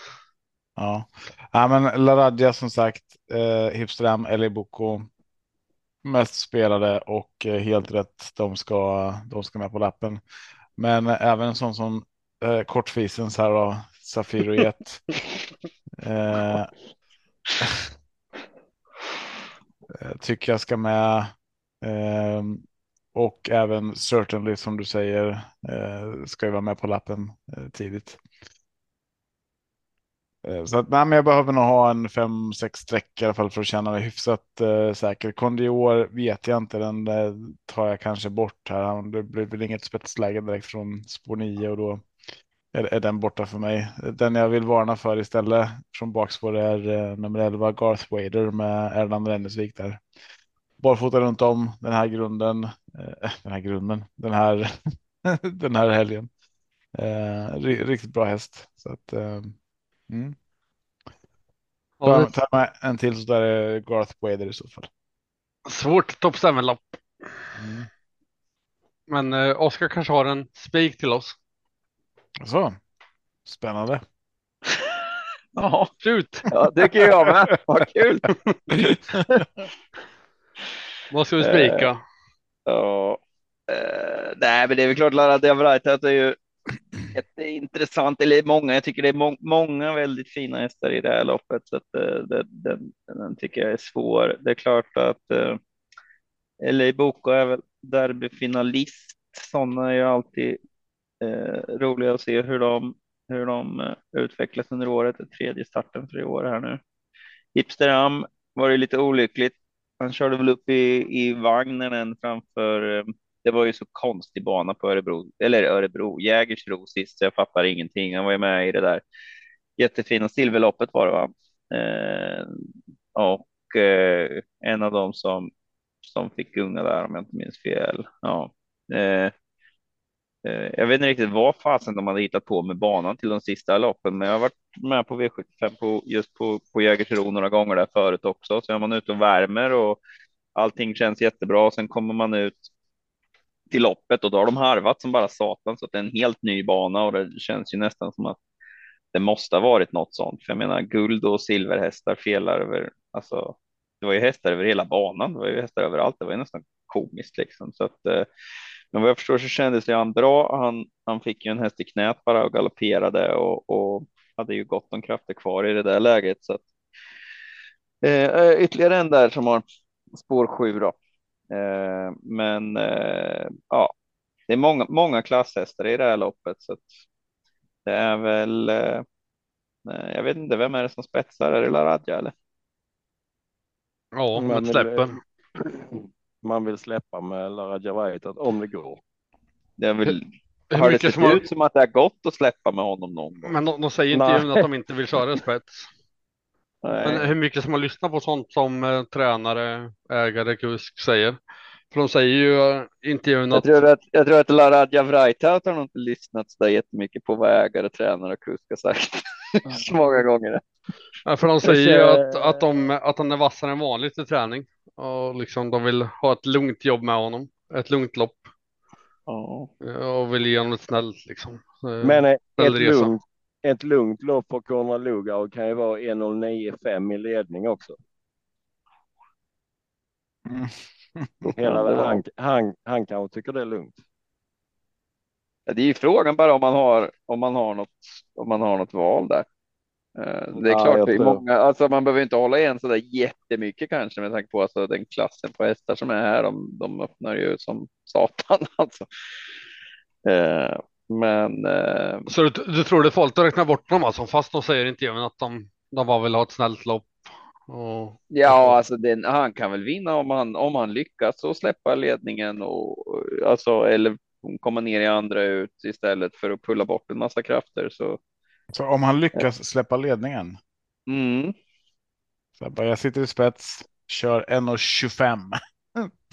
S1: Ja, ja men Laradja som sagt, eh, Hipsterham, LA Boko. Mest spelade och eh, helt rätt. De ska, de ska med på lappen. Men även en sån som eh, kortfisens här då, Safiro Jet. [laughs] eh, eh, tycker jag ska med. Ehm, och även certainly som du säger eh, ska ju vara med på lappen eh, tidigt. Eh, Så att, nej, men jag behöver nog ha en fem, sex streck i alla fall för att känna mig hyfsat eh, säker. Kondior vet jag inte, den eh, tar jag kanske bort här. Det blir väl inget spetsläge direkt från spår 9 och då är, är den borta för mig. Den jag vill varna för istället från bakspår är eh, nummer 11 Garth Wader med Erland Rennesvik där. Barfota runt om den här grunden, eh, [laughs] den här grunden, den här, [laughs] den här helgen. Eh, ri- riktigt bra häst. Så att, eh, mm.
S4: Det
S1: tar man en till så där är Garth Wader i så fall.
S4: svårt topp 7-lopp.
S1: Mm.
S4: Men eh, Oskar kanske har en spik till oss.
S1: Så, spännande. [laughs]
S2: Ja,
S4: Shoot!
S2: ja, tycker jag med. Vad kul. [laughs]
S4: Vad ska vi spika?
S2: Ja, eh, nej, men det är väl klart Lara Diavraitas är ju ett intressant, eller många, jag tycker det är må många väldigt fina hästar i det här loppet, så att eh, det, den, den tycker jag är svår. Det är klart att eh, LA Boko är väl derbyfinalist. Sådana är ju alltid eh, roliga att se hur de, hur de eh, utvecklas under året. Tredje starten för i år här nu. Hipsterham var ju lite olyckligt. Han körde väl upp i, i vagnen framför. eh, Det var ju så konstig bana på Örebro, eller Örebro, Jägersro sist, så jag fattar ingenting. Han var ju med i det där jättefina silverloppet var det va? Eh, och eh, en av dem som, som fick gunga där om jag inte minns fel. Ja. Eh, Eh, jag vet inte riktigt vad fasen de hade hittat på med banan till de sista loppen, men jag har varit med på V75 på just på, på Jägersro några gånger där förut också. Så är man ute och värmer och allting känns jättebra. Och sen kommer man ut till loppet och då har de harvat som bara satan så att det är en helt ny bana och det känns ju nästan som att det måste ha varit något sånt. För jag menar guld och silverhästar felar över, alltså det var ju hästar över hela banan. Det var ju hästar överallt. Det var ju nästan komiskt liksom. Så att, eh, men vad jag förstår så kändes det han bra. Han, han fick ju en häst i knät bara och galopperade och, och hade ju gott om krafter kvar i det där läget. Så att, eh, ytterligare en där som har spår sju då. Eh, men eh, ja, det är många, många klasshästar i det här loppet så att det är väl. Eh, jag vet inte, vem är det som spetsar? Är det Laradja eller?
S4: Ja,
S3: Men
S4: släppen.
S3: Man vill släppa med Lara Javaitat om det går.
S2: Det är väl,
S4: Hur
S2: har det
S4: mycket
S2: sett
S4: som har,
S2: ut som att det har gått att släppa med honom någon gång?
S4: men de, de säger inte ju att de inte vill köra spets. [laughs]
S2: Nej.
S4: Men hur mycket som har lyssnat på sånt som eh, tränare, ägare, kusk säger. För de säger ju eh, i intervjun
S2: Jag
S4: att
S2: tror att, jag tror att Laradja Vrajtaut har nog inte lyssnat så jättemycket på vad ägare, tränare och kusk har sagt [laughs] så många gånger.
S4: Ja, för de säger ju att, att, de, att han är vassare än vanligt i träning. Och liksom de vill ha ett lugnt jobb med honom. Ett lugnt lopp.
S2: Ja.
S4: Och vill ge honom ett snällt liksom. Eh,
S3: Men ett,
S4: Snäll
S3: ett, lugnt, ett lugnt lopp för Konrad Lugauer kan ju vara 1.09,5 i ledning också.
S1: Mm.
S3: Hela, [laughs] han, han, han kanske tycker det är lugnt.
S2: Ja, Det är ju frågan bara om man har om man har något om man har något val där. Eh, Det är
S3: Ja,
S2: klart, det är många, alltså man behöver inte hålla igen så där jättemycket kanske med tanke på alltså den klassen på hästar som är här. De, de öppnar ju som satan [laughs] alltså. Eh, Men eh,
S4: Så du, du tror det är farligt att räkna bort dem alltså? Fast de säger i intervjun att de, de bara vill ha ett snällt lopp. Och,
S2: ja, alltså den, han kan väl vinna om han om han lyckas och släppa ledningen och alltså eller komma ner i andra ut istället för att pulla bort en massa krafter. Så,
S1: Så om han lyckas släppa ledningen.
S2: mm,
S1: Så jag, bara, jag sitter i spets, kör 1.25.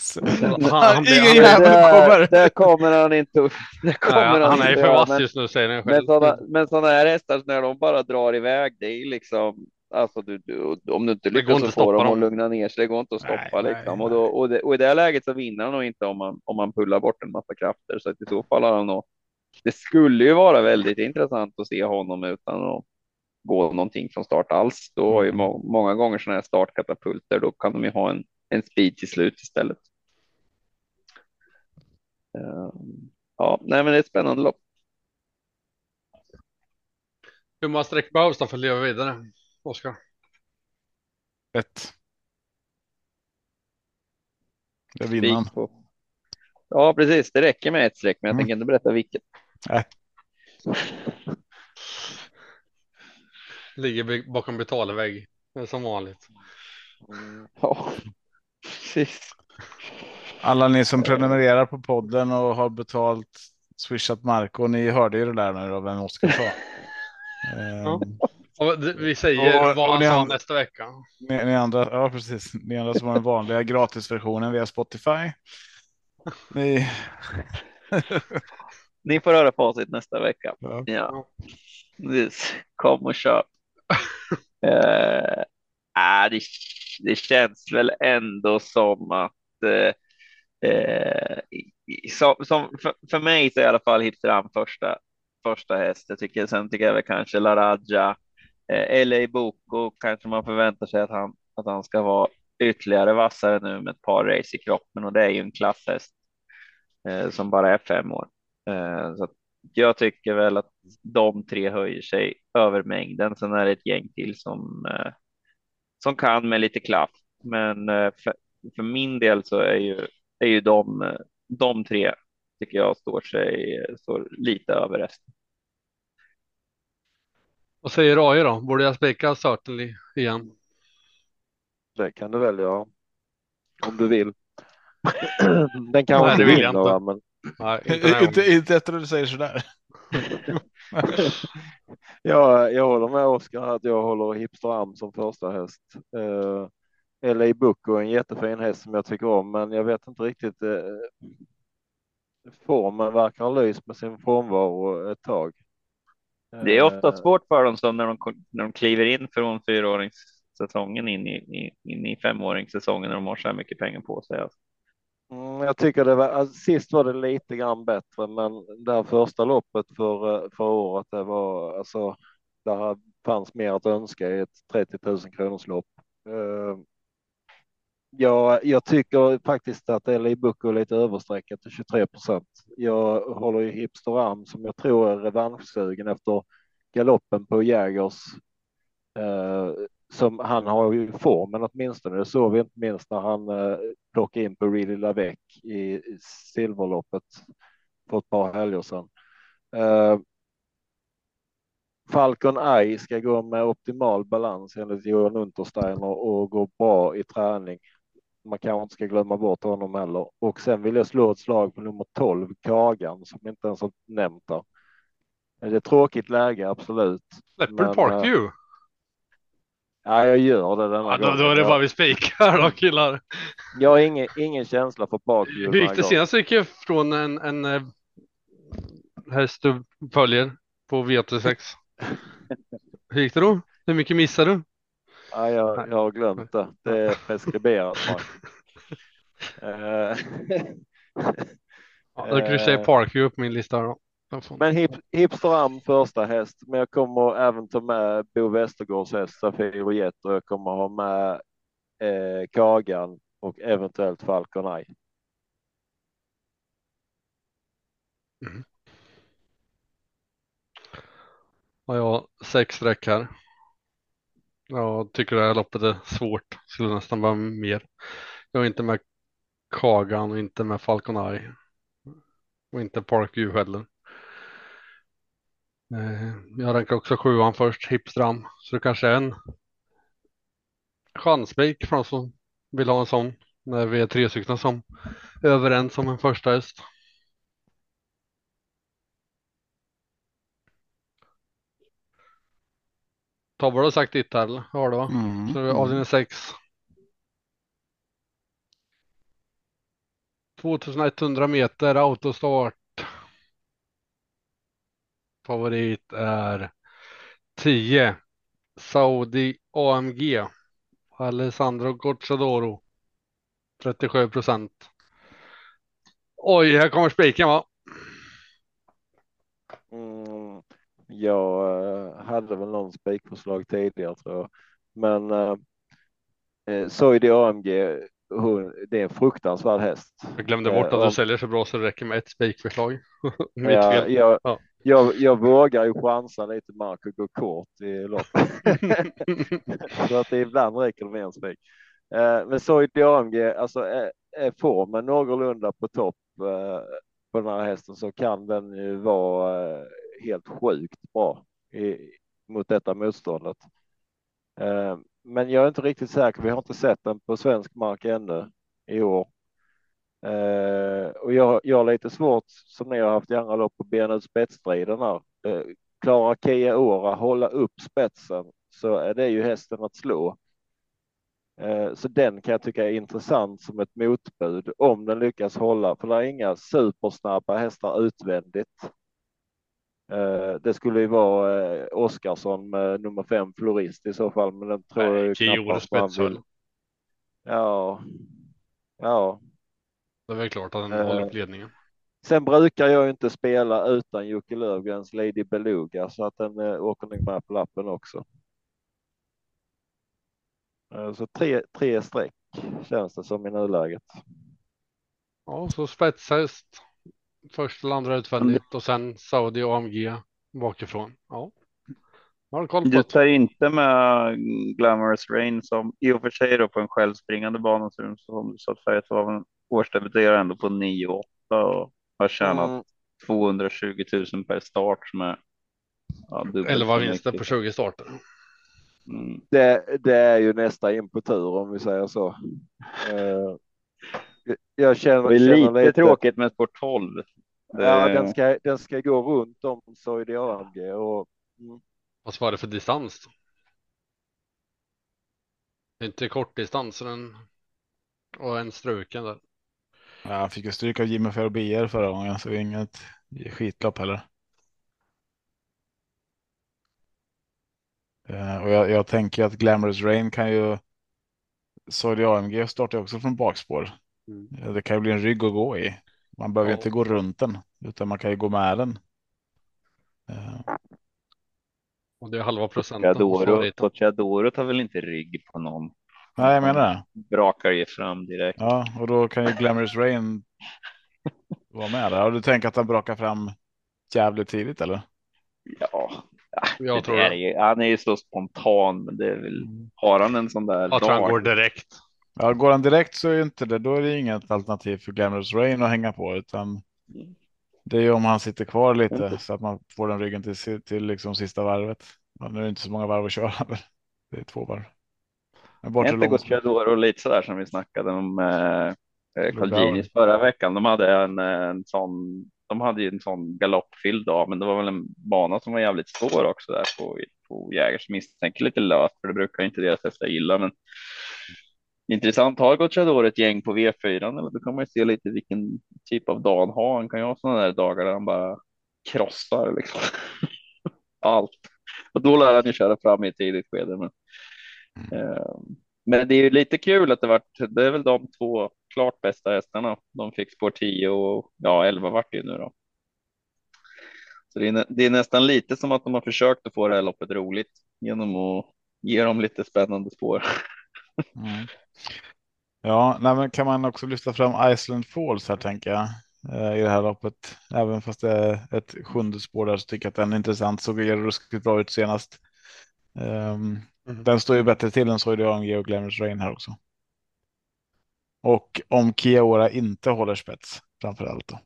S1: Så-
S4: Han- han blir-
S1: Ingen
S4: han
S1: jävel kommer.
S2: där, där kommer han inte. Där kommer
S4: Nej, han är ju
S2: inte
S4: för vass
S2: men-
S4: just nu säger han
S2: Men
S4: själv.
S2: sådana, men sådana här hästar när de bara drar iväg, det är liksom alltså du, du, om du inte lyckas
S4: inte
S2: att
S4: att
S2: få
S4: stoppa
S2: dem att lugna ner sig, det går inte att stoppa
S1: nej,
S2: liksom.
S1: nej.
S2: Och, då, och, det, och i det här läget så vinner han nog inte om man, om man pullar bort en massa krafter. Så att i så fall har han nog. Det skulle ju vara väldigt intressant att se honom utan att gå någonting från start alls. Då har ju
S1: Mm.
S2: må, många gånger sådana här startkatapulter, då kan de ju ha en, en speed till slut istället. Ehm, ja, nej, men det är ett spännande lopp.
S4: Hur många streck behövs då för att leva vidare? Oskar?
S1: Ett. Det.
S2: Spik på. Ja, precis. Det räcker med ett streck, men jag
S1: Mm.
S2: tänker inte berätta vilket.
S4: Ligger be- bakom betalvägg. Det är som vanligt.
S3: Mm.
S2: Ja, precis.
S1: Alla ni som prenumererar på podden och har betalt swishat Marco, ni hörde ju det där nu då, vem Oskar sa.
S4: Det- vi säger
S1: Och-
S4: vad han sa nästa vecka.
S1: ni, ni andra, ja precis, ni andra som har den vanliga gratisversionen via Spotify. Ni, [laughs]
S2: Ni får höra facit nästa vecka.
S1: ja.
S2: Ja, kom och köp. [laughs] eh, äh, det, det känns väl ändå som att eh, eh, i- i- som, som för, för mig så är i alla fall Hipstram första första häst. Jag tycker sen tycker jag väl kanske Laraja eh, LA Boko kanske man förväntar sig att han att han ska vara ytterligare vassare nu med ett par race i kroppen och det är ju en klasshäst eh, som bara är fem år. Eh, så att jag tycker väl att de tre höjer sig över mängden. Sen är det ett gäng till som eh, som kan med lite klaff. Men eh, för, för min del så är ju är ju de de tre tycker jag står sig står lite över resten.
S4: Vad säger AI då? Borde jag spika Certainly igen?
S3: Det kan du väl göra. Om du vill. [clears throat] Den kanske inte
S4: det vill jag
S3: vinner, men
S4: Nej, [laughs] inte
S1: inte, inte efter att du säger sådär. [laughs]
S3: jag, jag håller med Oskar att jag håller Hipster Am som första häst. Uh, LA Bucco är en jättefin häst som jag tycker om, men jag vet inte riktigt. Uh, formen verkar ha lyst med sin frånvaro ett tag.
S2: Det är ofta
S3: Eh,
S2: svårt för dem som när de, när de kliver in från fyraåringssäsongen in i, i, in i femåringssäsongen när de har så här mycket pengar på sig. Alltså.
S3: Mm, jag tycker det var, alltså, sist var det lite grann bättre, men det här första loppet för, eh, för året, det var alltså, där fanns mer att önska i ett 30 000 kronors lopp. Uh, jag, jag tycker faktiskt att Eli Bucco är lite överstreckat till 23 procent. Jag håller ju Hipster Am som jag tror är revanschsugen efter galoppen på Jägers. Uh, som han har ju formen åtminstone. Det såg vi inte minst när han uh, plockade in på Really Lavec i, i silverloppet för ett par helger sedan. Uh, Falcon Eye ska gå med optimal balans enligt Johan Untersteiner och gå bra i träning. Man kanske inte ska glömma bort honom heller. Och sen vill jag slå ett slag på nummer 12, Kagan, som inte ens har nämnt där. Det är tråkigt läge, absolut.
S4: Släpper
S3: Men,
S4: du Parkview?
S3: Ja, jag gör det denna
S4: Ja, då,
S3: gången.
S4: då är det bara vi spikar då killar.
S3: Jag har ingen, ingen känsla för bakhjul.
S4: Hur gick det senast? gick jag från en, en eh, häst du följer på V86. Hur gick det då? Hur mycket missade du?
S3: Ja, jag, jag har glömt det. Det är preskriberat. Eh, [laughs]
S4: Ja, då kryssar jag
S3: Eh.
S4: Parkview upp min lista då. Får-
S3: Men hip, Hipsteram första häst, men jag kommer även ta med Bo Westergårds häst Safir Jet och jag kommer ha med eh, Kagan och eventuellt Falcon Eye.
S4: Ja, jag har sex streck här. Jag tycker det här loppet är svårt. Skulle nästan vara mer. Jag är inte med Kagan och inte med Falcon Eye. Och inte Parkview heller. Eh, jag rankar också sjuan först, Hipstram, så det kanske är en chanspik för de som vill ha en sån när vi är tre stycken som är överens om en första häst. Tobbe har sagt ditt här, eller? Har du?
S1: Mm.
S4: Så avdelning sex. 2100 meter autostart Favorit är 10 Saudi AMG. Alessandro Gocciadoro. 37 procent. Oj, här kommer spiken va?
S3: Mm, jag eh, hade väl någon spikförslag tidigare tror jag. Men eh, eh, Soidi AMG, hon, det är en fruktansvärd häst.
S4: Jag glömde bort
S3: Eh,
S4: att du
S3: om-
S4: säljer så bra så det räcker med ett spikförslag. [laughs]
S3: Ja, jag,
S4: Ja.
S3: Jag, jag vågar ju chansa lite mark och gå kort i loppet. [laughs] så att det ibland räcker det med en spik. Eh, men Soidi AMG, alltså är, är formen någorlunda på topp eh, på den här hästen så kan den ju vara eh, helt sjukt bra i, mot detta motståndet. Eh, men jag är inte riktigt säker. Vi har inte sett den på svensk mark ännu i år. Eh, och jag, jag har lite svårt, som ni har haft i andra lopp, att bena ut spetsstriden här. Eh, klarar Kia Ora hålla upp spetsen så är det ju hästen att slå. Eh, så den kan jag tycka är intressant som ett motbud om den lyckas hålla, för det är inga supersnabba hästar utvändigt. Eh, det skulle ju vara eh, Oskarsson med nummer fem florist i så fall, men den tror jag ju
S4: Kioro
S3: knappast man vill. Ja, ja,
S4: Det är väl klart att den
S3: Eh,
S4: håller upp ledningen.
S3: Sen brukar jag inte spela utan Jocke Löfgrens Lady Beluga så att den eh, åker nog med på lappen också. Eh, så tre, tre streck känns det som i nuläget.
S4: Ja, så spetshäst. Först eller andra utvändigt och sen Saudi AMG bakifrån. Ja. Du
S2: tar inte med Glamorous Rain som i och för sig då på en självspringande bana som du sa förut var en årsdebuterar ändå på 9-8 och har tjänat
S3: Mm,
S2: 220 000 per start som är ja, dubbelt
S4: 11
S2: så
S4: vinster på 20 starter.
S2: Mm.
S3: det, det är ju nästa in på tur om vi säger så. Eh, jag känner,
S2: Det är
S3: känner
S2: lite, tråkigt med sport 12. Det,
S3: Ja, den ska, den ska gå runt om Soidi AMG och mm,
S4: Vad var det för distans? Det är inte kortdistans så den och en struken där.
S1: Ja, han fick ju stryk av Jimmy Ferrobier förra gången, så det är inget skitlopp heller. Eh, och jag, jag tänker att Glamorous Rain kan ju. Saudi AMG startar också från bakspår.
S4: Mm.
S1: Eh, Det kan ju bli en rygg att gå i. Man behöver
S4: Ja.
S1: inte gå runt den, utan man kan ju gå med den. Eh,
S4: Och det är halva procenten.
S2: Gocciadoro tar väl inte rygg på någon.
S1: Nej, jag menar det.
S2: Brakar ju fram direkt.
S1: Ja, och då kan ju Glamorous Rain vara med där. Och du tänker att han brakar fram jävligt tidigt eller?
S2: Ja,
S4: Jag
S2: det
S4: tror
S2: är ju, han är ju så spontan, men det är väl, har han en sån där
S4: Jag tror han går direkt.
S1: Ja, går han direkt så är inte det, då är det inget alternativ för Glamorous Rain att hänga på, utan det är ju om han sitter kvar lite så att man får den ryggen till, till liksom sista varvet. Ja, nu är det inte så många varv att köra, [laughs] men det är två varv. Bortre
S2: inte
S1: långt.
S2: Gocciadoro lite sådär som vi snackade om eh, eh, Carl
S1: Lugauer.
S2: Ginis förra veckan. De hade en, eh, en sån, de hade ju en sån galoppfylld dag, men det var väl en bana som var jävligt svår också där på, på Jägers. Misstänker lite löst, för det brukar inte deras hästar gilla, men intressant. Har Gocciadoro ett gäng på V4 eller då kan man ju se lite vilken typ av dag han har. Han kan ju ha sådana där dagar där han bara krossar liksom. [laughs] allt. Och då lär han ju köra fram i ett tidigt skede. Men, eh, Ehm, men det är ju lite kul att det vart, det är väl de två klart bästa hästarna. De fick spår 10 och ja, 11 vart det ju nu då. Så det är, det är nästan lite som att de har försökt att få det här loppet roligt genom att ge dem lite spännande spår.
S1: Mm. Ja, nej, men kan man också lyfta fram Iceland Falls här tänker jag eh, i det här loppet. Även fast det är ett sjunde spår där så tycker jag att den är intressant. Såg ju ruskigt bra ut senast. Ehm,
S4: Mm.
S1: Den står ju bättre till än Soidi AMG och Glamorous Rain här också. Och om Kiaora inte håller spets framför allt då.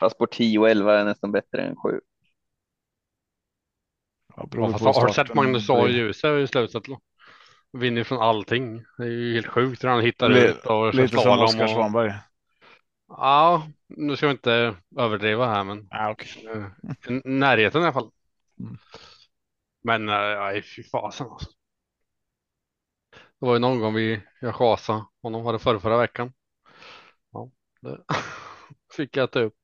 S2: Fast spår 10 och 11 är nästan bättre än 7.
S1: Ja, beror
S4: Ja,
S1: på
S4: fast har du sett. Magnus A. Djuse i slutet? Vinner från allting. Det är ju helt sjukt hur han hittar
S1: Li-
S4: ut och
S1: Lite som Oskar
S4: och...
S1: Svanberg.
S4: Ja, nu ska vi inte överdriva här men
S1: Ja, okej.
S4: eh, närheten i alla fall.
S1: Mm.
S4: Men eh, nej, fy fasen alltså. Det var ju någon gång vi, jag chasade honom, var det förra, förra veckan. Ja, det [laughs] fick jag ta upp.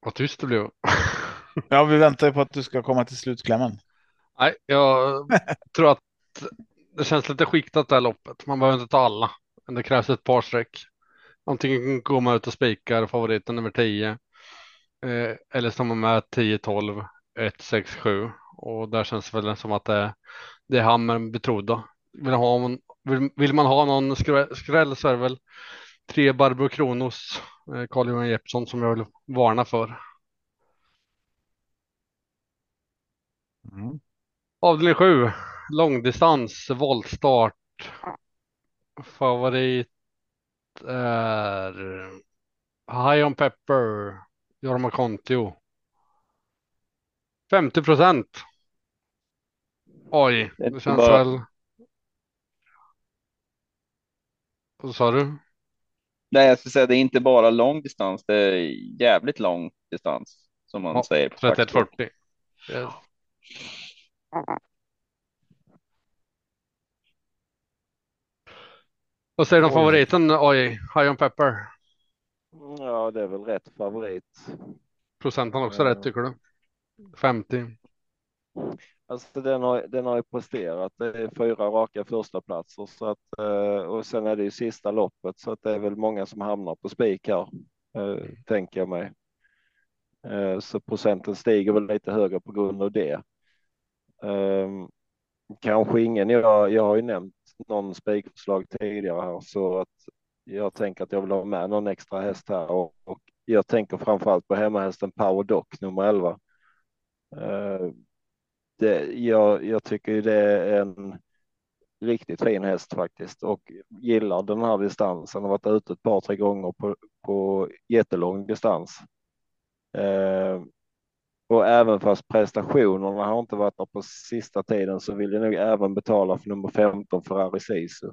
S4: Vad tyst det blev. [laughs]
S1: Ja, vi väntar ju på att du ska komma till slutklämmen.
S4: Nej, jag tror att det känns lite skiktat det här loppet. Man behöver inte ta alla, men det krävs ett par streck. Antingen går man ut och spikar favoriten nummer 10 eh, eller man med 10, 12, 1, 6, 7 och där känns det väl som att det, det är hammaren betrodda. Vill, ha, vill, vill man ha någon skräll, skräll så är det väl tre Barbro Kronos, eh, Carl Johan Jeppsson som jag vill varna för.
S1: Mm.
S4: Avdelning 7, långdistans, voltstart. Favorit är High on Pepper, Jorma Kontio. 50 procent. Oj,
S2: Det
S4: det känns
S2: bara-
S4: väl. Vad sa du?
S2: Nej, jag skulle säga det är inte bara lång distans, det är jävligt lång distans som man
S4: Ja,
S2: säger. på fackspråk.
S4: 31-40. Yes. Vad säger du om
S1: Oj.
S4: favoriten? Oj, High on Pepper.
S3: Ja, det är väl rätt favorit.
S4: Procenten också
S3: Ja.
S4: rätt tycker du? 50.
S3: Alltså den har, den har ju presterat. Det är fyra raka första platser så att eh, och sen är det ju sista loppet så att det är väl många som hamnar på spik här, eh, tänker jag mig. Eh, så procenten stiger väl lite högre på grund av det. Ehm, kanske ingen. Jag, jag har ju nämnt någon spikförslag tidigare här så att jag tänker att jag vill ha med någon extra häst här och, och jag tänker framförallt på hemmahästen Power Doc nummer 11. Eh, det, jag, jag tycker ju det är en riktigt fin häst faktiskt och gillar den här distansen. Har varit ute ett par, tre gånger på, på jättelång distans. Eh, och även fast prestationerna har inte varit där på sista tiden så vill jag nog även betala för nummer 15 Ferrari Sisu.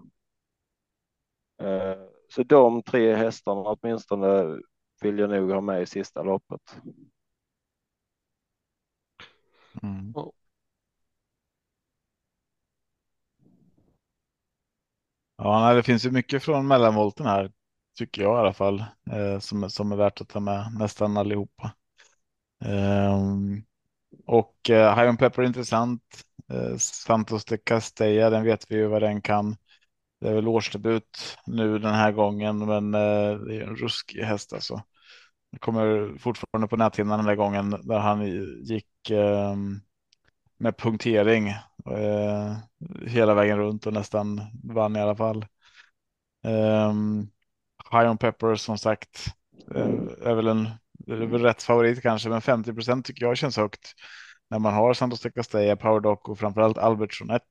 S3: Eh, så de tre hästarna åtminstone vill jag nog ha med i sista loppet.
S1: Mm. Ja, det finns ju mycket från mellanvolten här, tycker jag i alla fall, eh, som, som är värt att ta med nästan allihopa. Ehm, och eh, High on Pepper är intressant. Eh, Santos de Castella, den vet vi ju vad den kan. Det är väl årsdebut nu den här gången, men eh, det är en ruskig häst alltså. Jag kommer fortfarande på näthinnan den där gången där han gick ehm, med punktering eh, hela vägen runt och nästan vann i alla fall. Um, High on Pepper som sagt eh, är väl en är väl rätt favorit kanske, men 50 procent tycker jag känns högt när man har Santos de Castella, Power Doc och framförallt Albertsson 1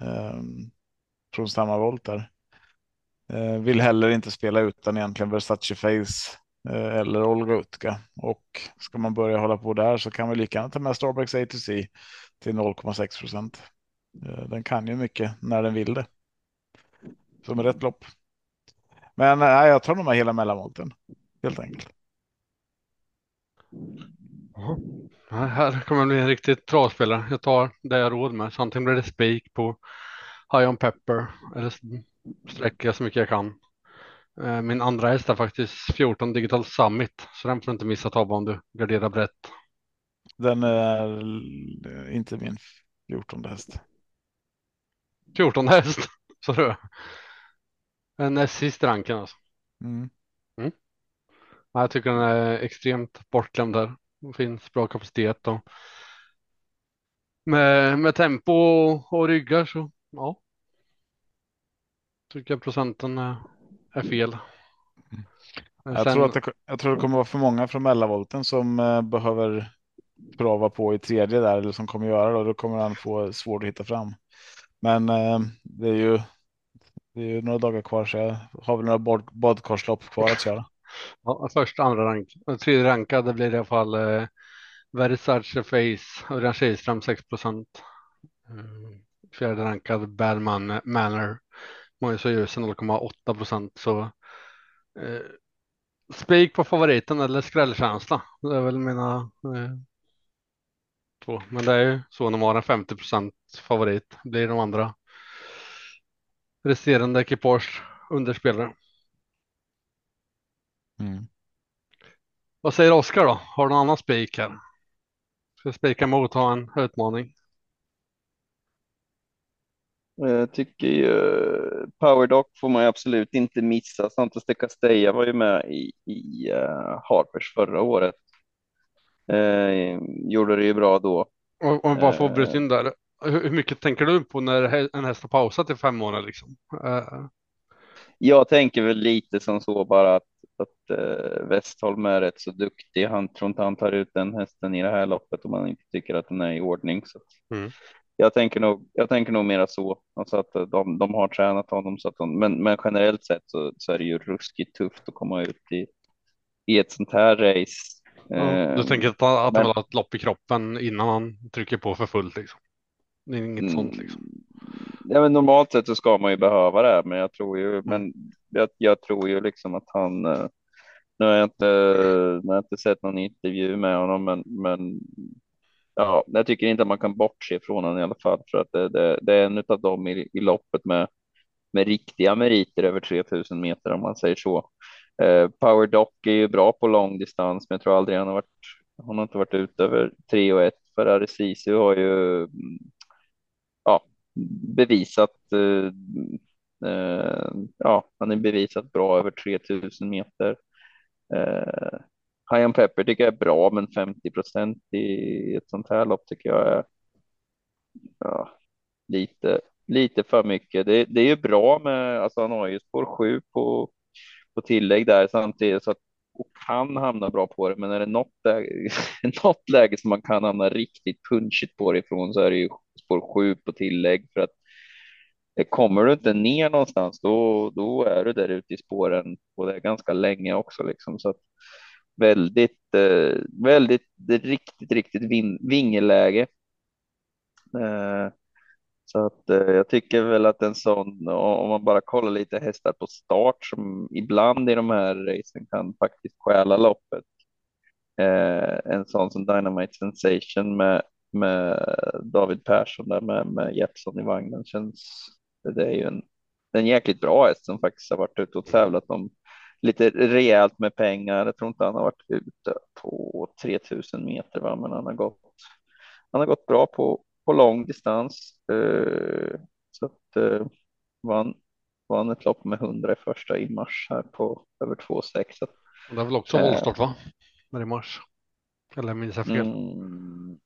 S1: um, ehm, från samma volt där. Eh, vill heller inte spela utan egentligen Versace Face eh, eller Olga Utka och ska man börja hålla på där så kan vi lika gärna ta med Starbucks A2C till 0,6 procent. Eh, Den kan ju mycket när den vill det. Som är rätt lopp. Men eh, nej, jag tar nog med hela mellanvolten helt enkelt.
S4: Ja, här kommer bli en riktigt travspelare. Jag tar det jag har råd med. Så antingen blir det spik på High on Pepper eller sträcker jag så mycket jag kan. Eh, Min andra häst är faktiskt 14 Digital Summit, så den får du inte missa ta om du garderar brett.
S1: Den är inte min 14 häst.
S4: 14 häst, [laughs] så du. En näst sist ranken alltså.
S1: Mm.
S4: Ja, Jag tycker den är extremt bortglömd där. Det finns bra kapacitet och med, med tempo och ryggar så ja. Tycker procenten är, är fel. Men
S1: Jag,
S4: sen-
S1: tror att det, jag tror det kommer vara för många från mellanvolten som eh, behöver prova på i tredje där eller som kommer göra det. Då kommer han få svårt att hitta fram. Men eh, det är ju det är ju några dagar kvar så jag har väl några bad, badkarslopp kvar att köra.
S4: Ja, första, andra rank. Och Tredje rankade blir i alla fall eh, Versace Face, Örjan Kihlström 6 procent. Mm. Fjärde rankad Bad Man, Manor, Mojso Djursen 0,8 procent. Så eh, spik på favoriten eller skrällkänsla. Det är väl mina eh, två. Men det är ju så när man har en 50% favorit blir de andra resterande ekipage underspelare.
S1: Mm.
S4: Vad säger Oskar då? Har du någon annan spik här? Ska spika mot ha en utmaning?
S2: Jag tycker ju Powerdock får man ju absolut inte missa. Santos de Castella var ju med i, i uh, Harpers förra året. Uh, gjorde det ju bra då.
S4: Och, och varför uh, bryta in där? Hur, hur, mycket tänker du på när en häst har pausat i fem månader liksom? Uh.
S2: Jag tänker väl lite som så bara att, att uh, Westholm är rätt så duktig. Han tror inte han tar ut den hästen i det här loppet om man inte tycker att den är i ordning. Så mm jag tänker nog, jag tänker nog mera så, alltså att de, de har tränat honom så att de, men, men generellt sett så, så är det ju ruskigt tufft att komma ut i, i ett sånt här race.
S4: Ja, du tänker att, att han vill ha ett lopp i kroppen innan han trycker på för fullt liksom? Det är inget mm, sånt liksom?
S2: Ja, men normalt sett så ska man ju behöva det, men jag tror ju, men jag, jag tror ju liksom att han, eh, nu har jag inte, nu har jag inte sett någon intervju med honom, men, men ja, jag tycker inte att man kan bortse från honom i alla fall för att det, det, det är en av dem i, i loppet med, med riktiga meriter över 3000 meter om man säger så. Eh, Power Dock är ju bra på långdistans, men jag tror aldrig han har varit. Hon har inte varit ut över 3 och 1 för Arecisu har ju. Mm, ja, bevisat. Eh, eh, ja, han är bevisat bra över 3000 meter. Eh, Cayenne Pepper tycker jag är bra, men 50 procent i ett sånt här lopp tycker jag är ja, lite, lite för mycket. Det, det är ju bra med, alltså han har ju spår 7 på, på tillägg där samtidigt så att och kan hamna bra på det, men är det något läge, [laughs] något läge som man kan hamna riktigt punchigt på det ifrån så är det ju spår 7 på tillägg för att kommer du inte ner någonstans då, då är du där ute i spåren och det är ganska länge också liksom så att väldigt, eh, väldigt, riktigt, riktigt vin, vingeläge. Eh, så att eh, jag tycker väl att en sån, om man bara kollar lite hästar på start som ibland i de här racen kan faktiskt stjäla loppet. Eh, en sån som Dynamite Sensation med, med David Persson där med, med Jeppson i vagnen känns, det är ju en, en jäkligt bra häst som faktiskt har varit ute och tävlat om lite rejält med pengar. Jag tror inte han har varit ute på 3000 meter, va? men han har gått. Han har gått bra på, på lång distans. Uh, så att uh, vann, vann ett lopp med 100 i första i mars här på över 2,6.
S4: Det är väl också voltstart va? Med i mars. Eller minns jag fel? Mm.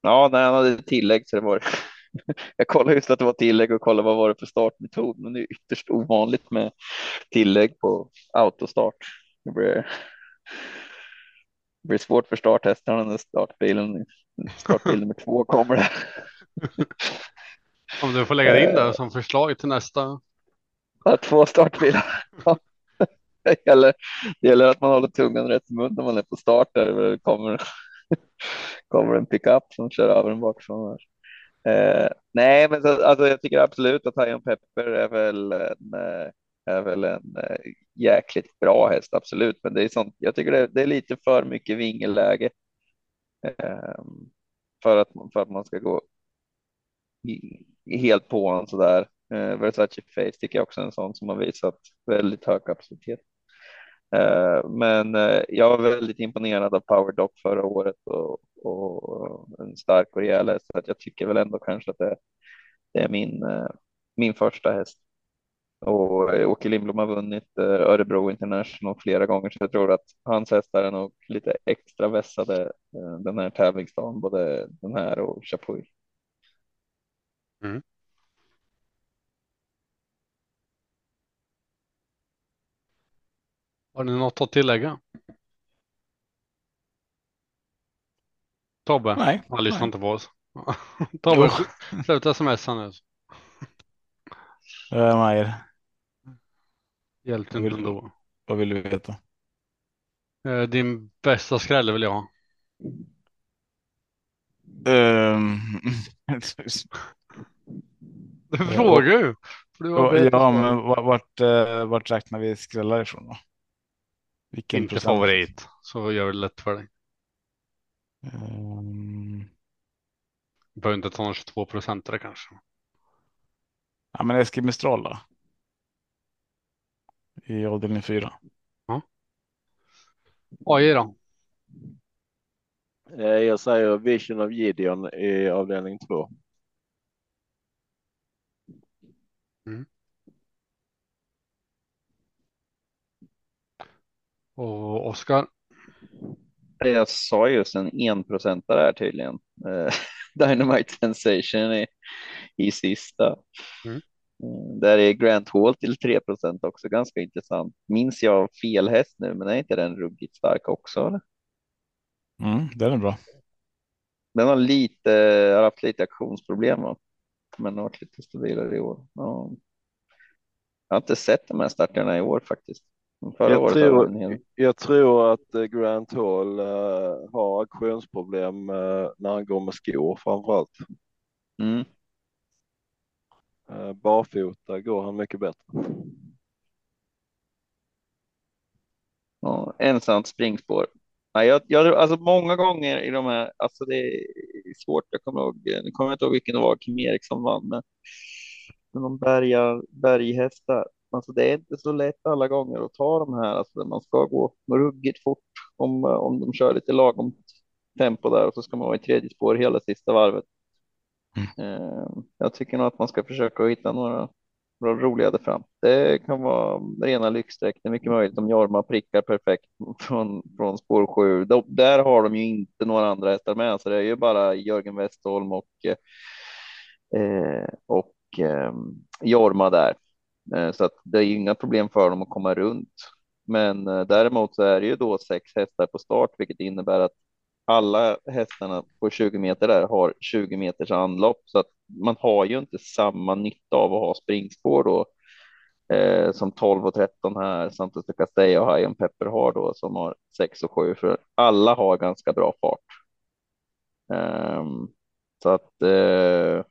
S2: Ja, nej, han hade tillägg så det var jag kollade just att det var tillägg och kollade vad var det för startmetod, men det är ytterst ovanligt med tillägg på autostart. Det blir, det blir svårt för starthästarna när startbilen, startbil nummer två kommer. Där.
S4: Om du får lägga in det som förslag till nästa.
S2: Två startbilar. Det gäller, det gäller att man håller tungan rätt i mun när man är på start. Där det kommer, kommer en pickup som kör över en bakifrån. Eh, nej, men så, alltså, jag tycker absolut att High Pepper är väl en, eh, är väl en eh, jäkligt bra häst, absolut. Men det är sånt, jag tycker det, det är lite för mycket vingelläge eh, för, att, för att man ska gå i, helt på honom så där. Eh, Versace Face tycker jag också är en sån som har visat väldigt hög kapacitet. Eh, men eh, jag var väldigt imponerad av Power Dock förra året och, och eh, en stark och rejäl häst. Så att jag tycker väl ändå kanske att det, det är min, min första häst. Och Åke Lindblom har vunnit Örebro International flera gånger så jag tror att hans hästar är nog lite extra vässade den här tävlingsdagen, både den här och Chapuis. Mm.
S4: Har ni något att tillägga? Tobbe?
S1: Nej.
S4: Han lyssnar inte på oss. [laughs] Tobbe, sluta smsa nu.
S1: Uh, Majer.
S4: Hjälpte inte ändå.
S1: Vad vill du veta?
S4: Uh, din bästa skräll vill jag ha.
S1: Um... [laughs]
S4: du frågar ju.
S1: Ja, men vart, vart, vart räknar vi skrällar ifrån då? Vilken
S4: Inte
S1: procent?
S4: favorit, så gör det lätt för dig. Du behöver inte ta någon 22 procentare kanske.
S1: ja, men Eskil Mistral då? I avdelning fyra.
S4: AI då?
S3: Eh, Jag säger Vision of Gideon i avdelning två.
S4: Och Oskar?
S2: Jag sa just en enprocentare här tydligen. Eh, [laughs] Dynamite Sensation i, i sista.
S4: Mm.
S2: Mm, Där är Grant Hall till 3 procent också ganska intressant. Minns jag fel häst nu, men är inte den ruggigt stark också? Eller?
S1: Mm, den är bra.
S2: Den har lite, har haft lite aktionsproblem, va? men har varit lite stabilare i år. Ja. Jag har inte sett de här starterna i år faktiskt. Förra
S3: Jag
S2: året
S3: tror-. Jag tror att eh, Grant Hall eh, har aktionsproblem eh, när han går med skor framför allt.
S2: mm.
S3: Eh, barfota går han mycket bättre.
S2: Ja, ensamt springspår. Nej, jag, jag, alltså många gånger i de här, alltså det är svårt. Jag kommer ihåg, nu kommer jag inte ihåg vilken det var, Kim Eriksson vann med någon berga, berghästar. Alltså det är inte så lätt alla gånger att ta de här, alltså man ska gå ruggigt fort om, om de kör lite lagom tempo där och så ska man vara i tredje spår hela sista varvet. Eh, jag tycker nog att man ska försöka hitta några bra roliga där fram. Det kan vara rena lyxsträck. Det är mycket möjligt om Jorma prickar perfekt från, från spår sju. De, där har de ju inte några andra hästar med, så det är ju bara Jörgen Westholm och, eh, och eh, Jorma där. Eh, så att det är ju inga problem för dem att komma runt. Men eh, däremot så är det ju då sex hästar på start, vilket innebär att alla hästarna på 20 meter där har 20 meters anlopp så att man har ju inte samma nytta av att ha springspår då eh, som 12 och 13 här Santos de Castella och High Pepper har då som har 6 och 7 för alla har ganska bra fart. Ehm, så att eh,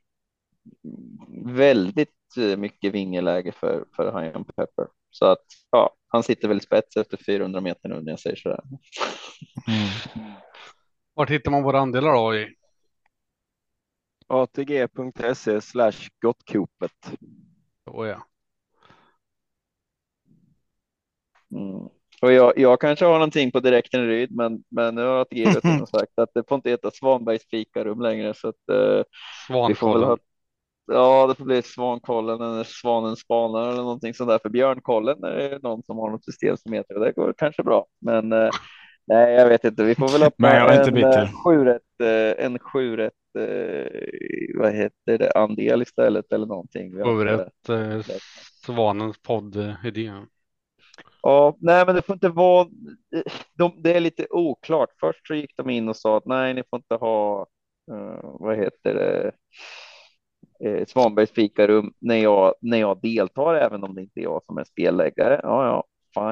S2: väldigt mycket vingeläge för, för High Pepper. Så att ja, han sitter väl i spets efter 400 meter nu när jag säger så där.
S1: Mm.
S4: Vart hittar man våra andelar då? I?
S3: ATG.se slash gottkopet.
S4: Oh, ja.
S2: Mm. Och jag, jag kanske har någonting på direkten Ryd, men, men nu har ATG [laughs] sagt att det får inte heta Svanbergs fikarum längre. Så att, eh, vi får väl ha, ja, det får bli Svankollen eller Svanen spanar eller någonting sånt där. För Björnkollen är det någon som har något system som heter och det går kanske bra. Men eh, nej, jag vet inte. Vi får väl öppna en eh, sjurätt, eh, en sjurätt, eh, vad heter det, andel istället eller någonting.
S4: Sjurätt eh, Svanens podd-idé.
S2: Ja, nej, men det får inte vara. De, det är lite oklart. Först så gick de in och sa att nej, ni får inte ha. eh, vad heter det? Eh, Svanbergs fikarum när jag när jag deltar, även om det inte är jag som är spelläggare. Ja, ja,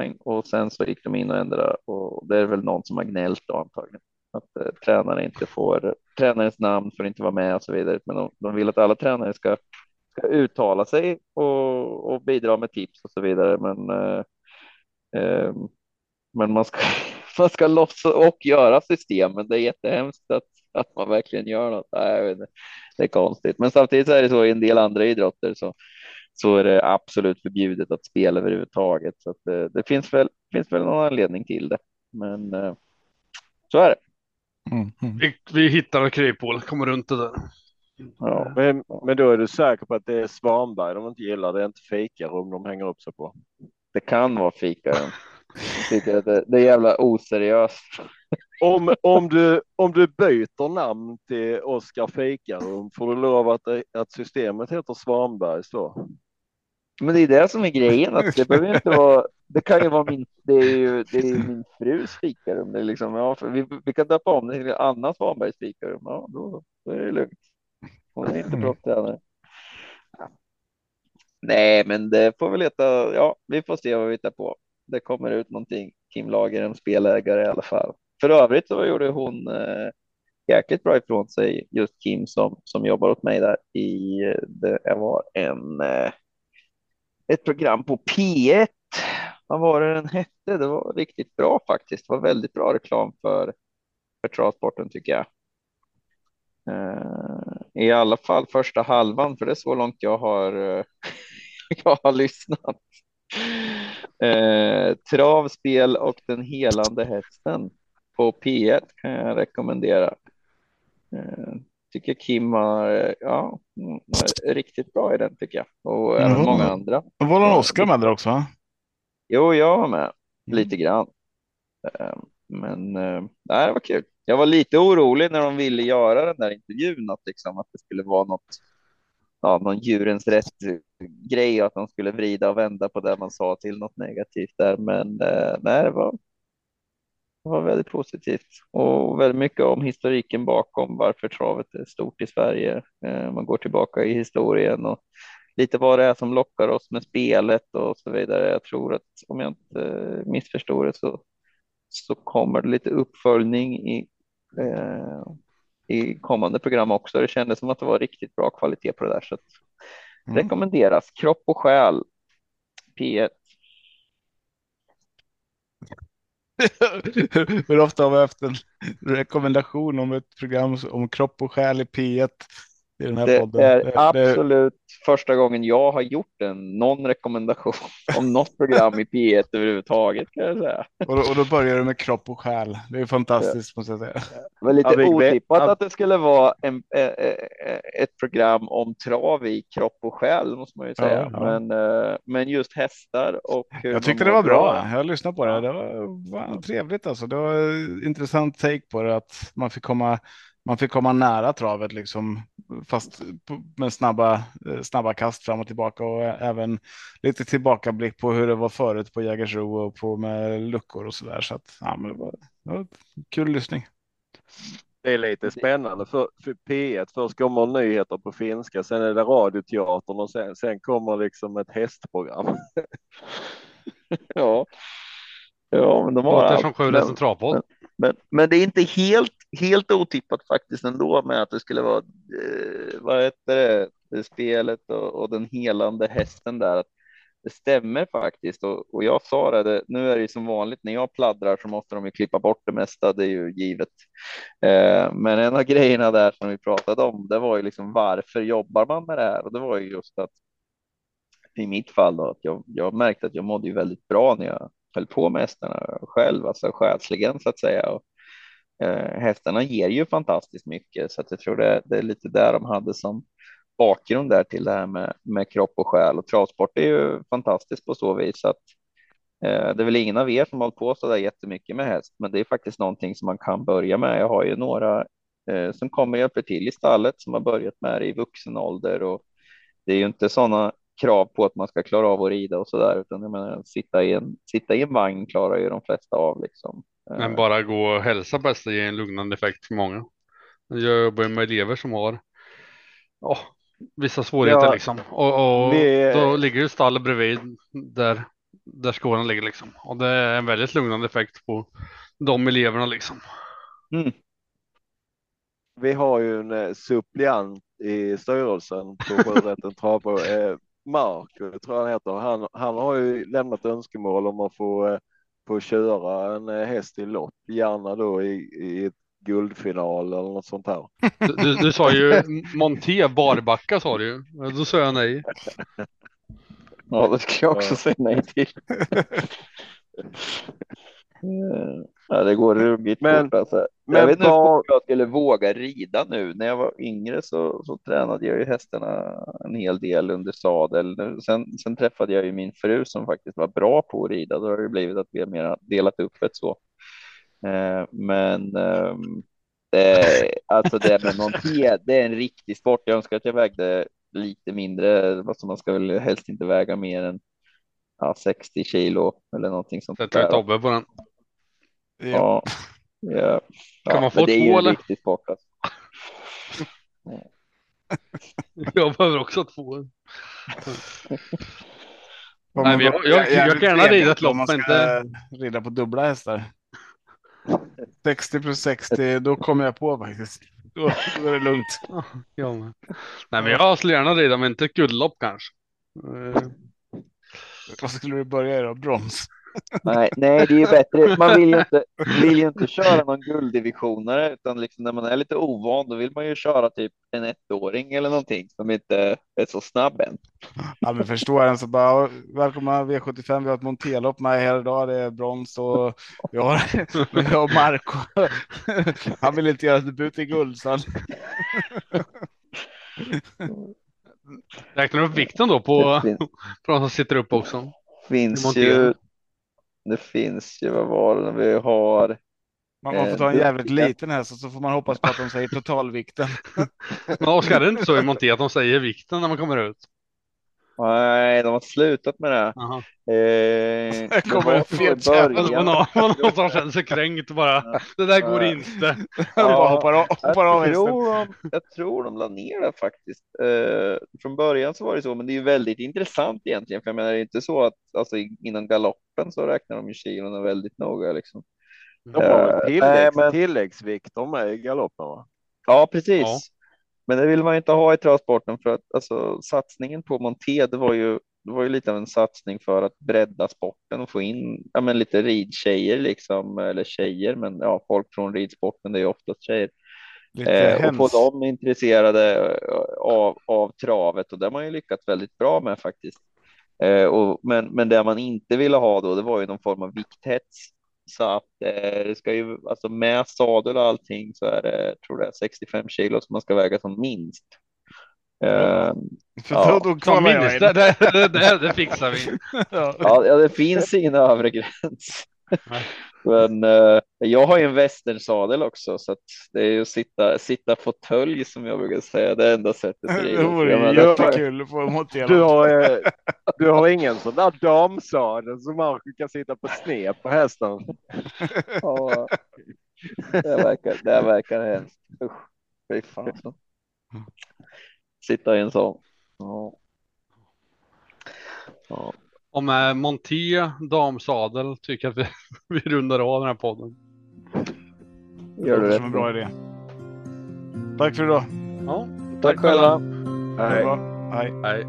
S2: fine. Och sen så gick de in och ändrade och det är väl någon som har gnällt då antagligen att eh, tränare inte får tränarens namn får inte vara med och så vidare. Men de, de vill att alla tränare ska ska uttala sig och, och bidra med tips och så vidare. Men eh, eh, Men man ska, [laughs] man ska låtsas och göra systemen. Det är jättehemskt att, att man verkligen gör något. Nej, jag vet inte. Det är konstigt. Men samtidigt så är det så i en del andra idrotter så, så är det absolut förbjudet att spela överhuvudtaget. Så att det, det finns, väl, finns väl någon anledning till det. Men eh, så är det.
S1: Mm. Mm.
S4: Vi, vi hittar kryphål, kommer runt det där.
S2: Ja.
S3: Men, men då är du säker på att det är Svanberg de inte gillar. Det är inte fikarum de hänger upp sig på.
S2: Det kan vara fika. Jag tycker att det, det är jävla oseriöst.
S3: Om, om, du, om du byter namn till Oskar Fikarum får du lov att, att systemet heter Svanbergs då.
S2: Men det är det som är grejen. Att det behöver inte vara. Det kan ju vara min. Det är ju, det är ju min frus fikarum. Det är liksom, ja, vi, vi kan döpa om det till Anna Svanbergs fikarum. Ja, då, då är det lugnt. Hon är inte proffstränare. Nej, men det får väl heta. Ja, vi får se vad vi hittar på. Det kommer ut någonting. Kim Lager, en spelägare i alla fall. För övrigt så gjorde hon eh, jäkligt bra ifrån sig. Just Kim som som jobbar åt mig där i. Eh, det var en. Eh, ett program på P1 vad var det den hette? Det var riktigt bra faktiskt. Det var väldigt bra reklam för, för travsporten tycker jag. Eh, I alla fall första halvan, för det är så långt jag har, eh, [laughs] jag har lyssnat. Eh, travspel och den helande hästen på P1 kan jag rekommendera. Eh, tycker Kim var ja, riktigt bra i den tycker jag och även många andra.
S1: Var det Oskar med där också? Va?
S2: Jo, jag var med lite grann. Eh, men eh, nej, det var kul. Jag var lite orolig när de ville göra den där intervjun att, liksom, att det skulle vara något, ja, någon djurens rätt grej och att de skulle vrida och vända på det man sa till något negativt där. Men eh, nej, det var, var väldigt positivt och väldigt mycket om historiken bakom varför travet är stort i Sverige. Man går tillbaka i historien och lite vad det är som lockar oss med spelet och så vidare. Jag tror att om jag inte missförstår det så, så kommer det lite uppföljning i, eh, i kommande program också. Det kändes som att det var riktigt bra kvalitet på det där. Så mm. rekommenderas. Kropp och själ. P1.
S1: Hur ofta har vi haft en rekommendation om ett program om kropp och själ i P1 i den här
S2: det
S1: podden.
S2: är det, absolut det... första gången jag har gjort en någon rekommendation [laughs] om något program i P1 överhuvudtaget kan jag säga.
S1: Och, och då börjar du med kropp och själ. Det är fantastiskt ja. måste jag säga.
S2: Det var lite ja, otippat ja. att det skulle vara en, äh, ett program om trav i kropp och själ måste man ju säga. Men, äh, men just hästar och.
S1: Jag tyckte det var bra. bra. Jag lyssnade på det. Det var, var trevligt alltså. Det var intressant take på det att man fick komma man fick komma nära travet liksom, fast med snabba, eh, snabba kast fram och tillbaka och även lite tillbakablick på hur det var förut på Jägersro och på med luckor och så där. Så att ja, men det var, det var kul lyssning.
S3: Det är lite spännande för, för P1. Först kommer nyheter på finska, sen är det radioteatern och sen, sen kommer liksom ett hästprogram. [laughs]
S2: ja. Ja, men de har
S4: Låter som Sjuhärads centralpodd.
S2: Men, men det är inte helt, helt otippat faktiskt ändå med att det skulle vara, eh, vad heter det, det spelet och, och, den helande hästen där. Att det stämmer faktiskt och, och jag sa det, det, nu är det ju som vanligt när jag pladdrar så måste de ju klippa bort det mesta, det är ju givet. Eh, men en av grejerna där som vi pratade om, det var ju liksom varför jobbar man med det här? Och det var ju just att i mitt fall då, att jag, jag märkte att jag mådde ju väldigt bra när jag höll på med hästarna själv, alltså själsligen så att säga. Och, eh, hästarna ger ju fantastiskt mycket så att jag tror det, det är lite där de hade som bakgrund där till det här med, med kropp och själ och travsport är ju fantastiskt på så vis att eh, det är väl ingen av er som har hållit på så där jättemycket med häst, men det är faktiskt någonting som man kan börja med. Jag har ju några eh, som kommer hjälpa till i stallet som har börjat med det i vuxen ålder och det är ju inte sådana krav på att man ska klara av att rida och så där, utan jag menar, sitta i en sitta i en vagn klarar ju de flesta av liksom.
S4: Men eh. bara gå och hälsa på hästar ger en lugnande effekt för många. Jag jobbar med elever som har oh, vissa svårigheter ja, liksom och, och vi... då ligger ju stallet bredvid där där skålen ligger liksom och det är en väldigt lugnande effekt på de eleverna liksom. Mm.
S3: Vi har ju en eh, suppleant i styrelsen på [laughs] Sjörätten Travbro, eh, Mark, jag tror han heter. Han, han har ju lämnat önskemål om att få, eh, få köra en eh, häst i lopp, gärna då i, i ett guldfinal eller något sånt här.
S4: Du, du, du sa ju [laughs] Monté Barbacka sa du ju. Då sa jag nej.
S2: Ja, det ska jag också säga nej till. [laughs] Ja, det går ruggigt men, fort alltså. Men jag vet inte hur jag skulle våga rida nu. När jag var yngre så, så tränade jag ju hästarna en hel del under sadel. Sen, sen träffade jag ju min fru som faktiskt var bra på att rida. Då har det blivit att vi har mer delat upp det så. Eh, men eh, det, alltså det med monté, det är en riktig sport. Jag önskar att jag vägde lite mindre. Alltså man ska väl helst inte väga mer än ja, 60 kilo eller någonting sånt.
S4: Sätter du Tobbe på den?
S2: Ja. ja. [laughs]
S4: Kan man få
S2: det
S4: två eller?
S2: Riktigt sport, alltså. [laughs]
S4: jag behöver också två. Nej, jag, jag, jag, jag kan gärna rida ett lopp, men inte
S1: rida på dubbla hästar. 60 plus 60, då kommer jag på faktiskt. Då, då är det lugnt. [laughs]
S4: Ja, men. Nej, men jag skulle gärna rida, men inte ett guldlopp kanske. [laughs]
S1: Vad skulle du börja i då? Brons?
S2: Nej, nej, det är ju bättre. Man vill ju inte, vill ju inte köra någon gulddivisionare, utan liksom när man är lite ovan, då vill man ju köra typ en ettåring eller någonting som inte är så snabb än.
S1: Ja, men förstår en så bara välkomna V75. Vi har ett Montelopp med här idag. Det är brons och vi har, vi har Marco. Han vill inte göra debut i guld så han. [laughs]
S4: Räknar du upp vikten då på, [laughs] på de som sitter upp också?
S2: finns ju. Det finns ju, vad var det vi har?
S1: Man, man får ta en jävligt liten häst och så får man hoppas på att de säger totalvikten.
S4: Men Oskar, är det inte så i Monté att de säger vikten när man kommer ut?
S2: Nej, de har slutat med det.
S4: Jaha.
S2: Eh, det
S1: kommer en fet jävel.
S4: Någon, någon som känner sig kränkt bara, det där går [laughs]
S2: Ja.
S4: inte.
S1: De bara hoppar av, hoppar av
S2: Jag
S1: hästen.
S2: tror, de, jag tror de la ner det faktiskt. Eh, från början så var det så, men det är ju väldigt intressant egentligen. För jag menar, det är inte så att alltså, innan galoppen så räknar de ju kilona väldigt noga. Liksom.
S3: De har
S2: Eh,
S3: väl tilläggs,
S2: nej, men-
S3: tilläggsvikter med i galoppen va?
S2: Ja, precis.
S4: Ja.
S2: Men det vill man inte ha i travsporten för att alltså, satsningen på Monté, det var ju, det var ju lite av en satsning för att bredda sporten och få in ja, men lite ridtjejer liksom, eller tjejer, men ja, folk från ridsporten, det är ju oftast tjejer. Eh, och få dem intresserade eh, av, av travet och det har man ju lyckats väldigt bra med faktiskt. Eh, och, men, men det man inte ville ha då, det var ju någon form av vikthets. Så att eh, det ska ju, alltså med sadel och allting så är det, tror jag, 65 kilo som man ska väga som minst.
S1: För
S2: ja.
S1: då, då
S4: minst,
S1: in.
S4: det, [laughs] det, det, det, det fixar vi. [laughs]
S1: Ja.
S2: ja, ja, det finns ingen övre gräns. Men eh, jag har ju en västernsadel också, så att det är ju att sitta, sitta fåtölj som jag brukar säga, det enda sättet. att.
S1: Det vore jättekul att få montera.
S3: Du har, eh, [laughs] du har ingen sån där damsadel som man kan sitta på sned på hästen.
S2: Ja, det verkar, det verkar hemskt. Usch, fy fan. Sitta i en sån. Ja. Ja.
S4: Och med Monté damsadel tycker att vi, [laughs] vi rundar av den här podden.
S1: Det
S2: Gör
S1: låter
S2: rätt
S1: som en bra idé. Tack för idag.
S4: Ja,
S2: Tack själva.
S1: Det
S3: Nej.
S1: bra. Hej.
S4: Hej.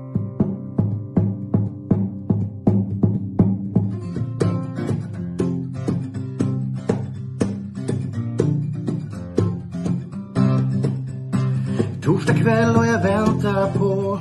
S5: Torsdag kväll och jag väntar på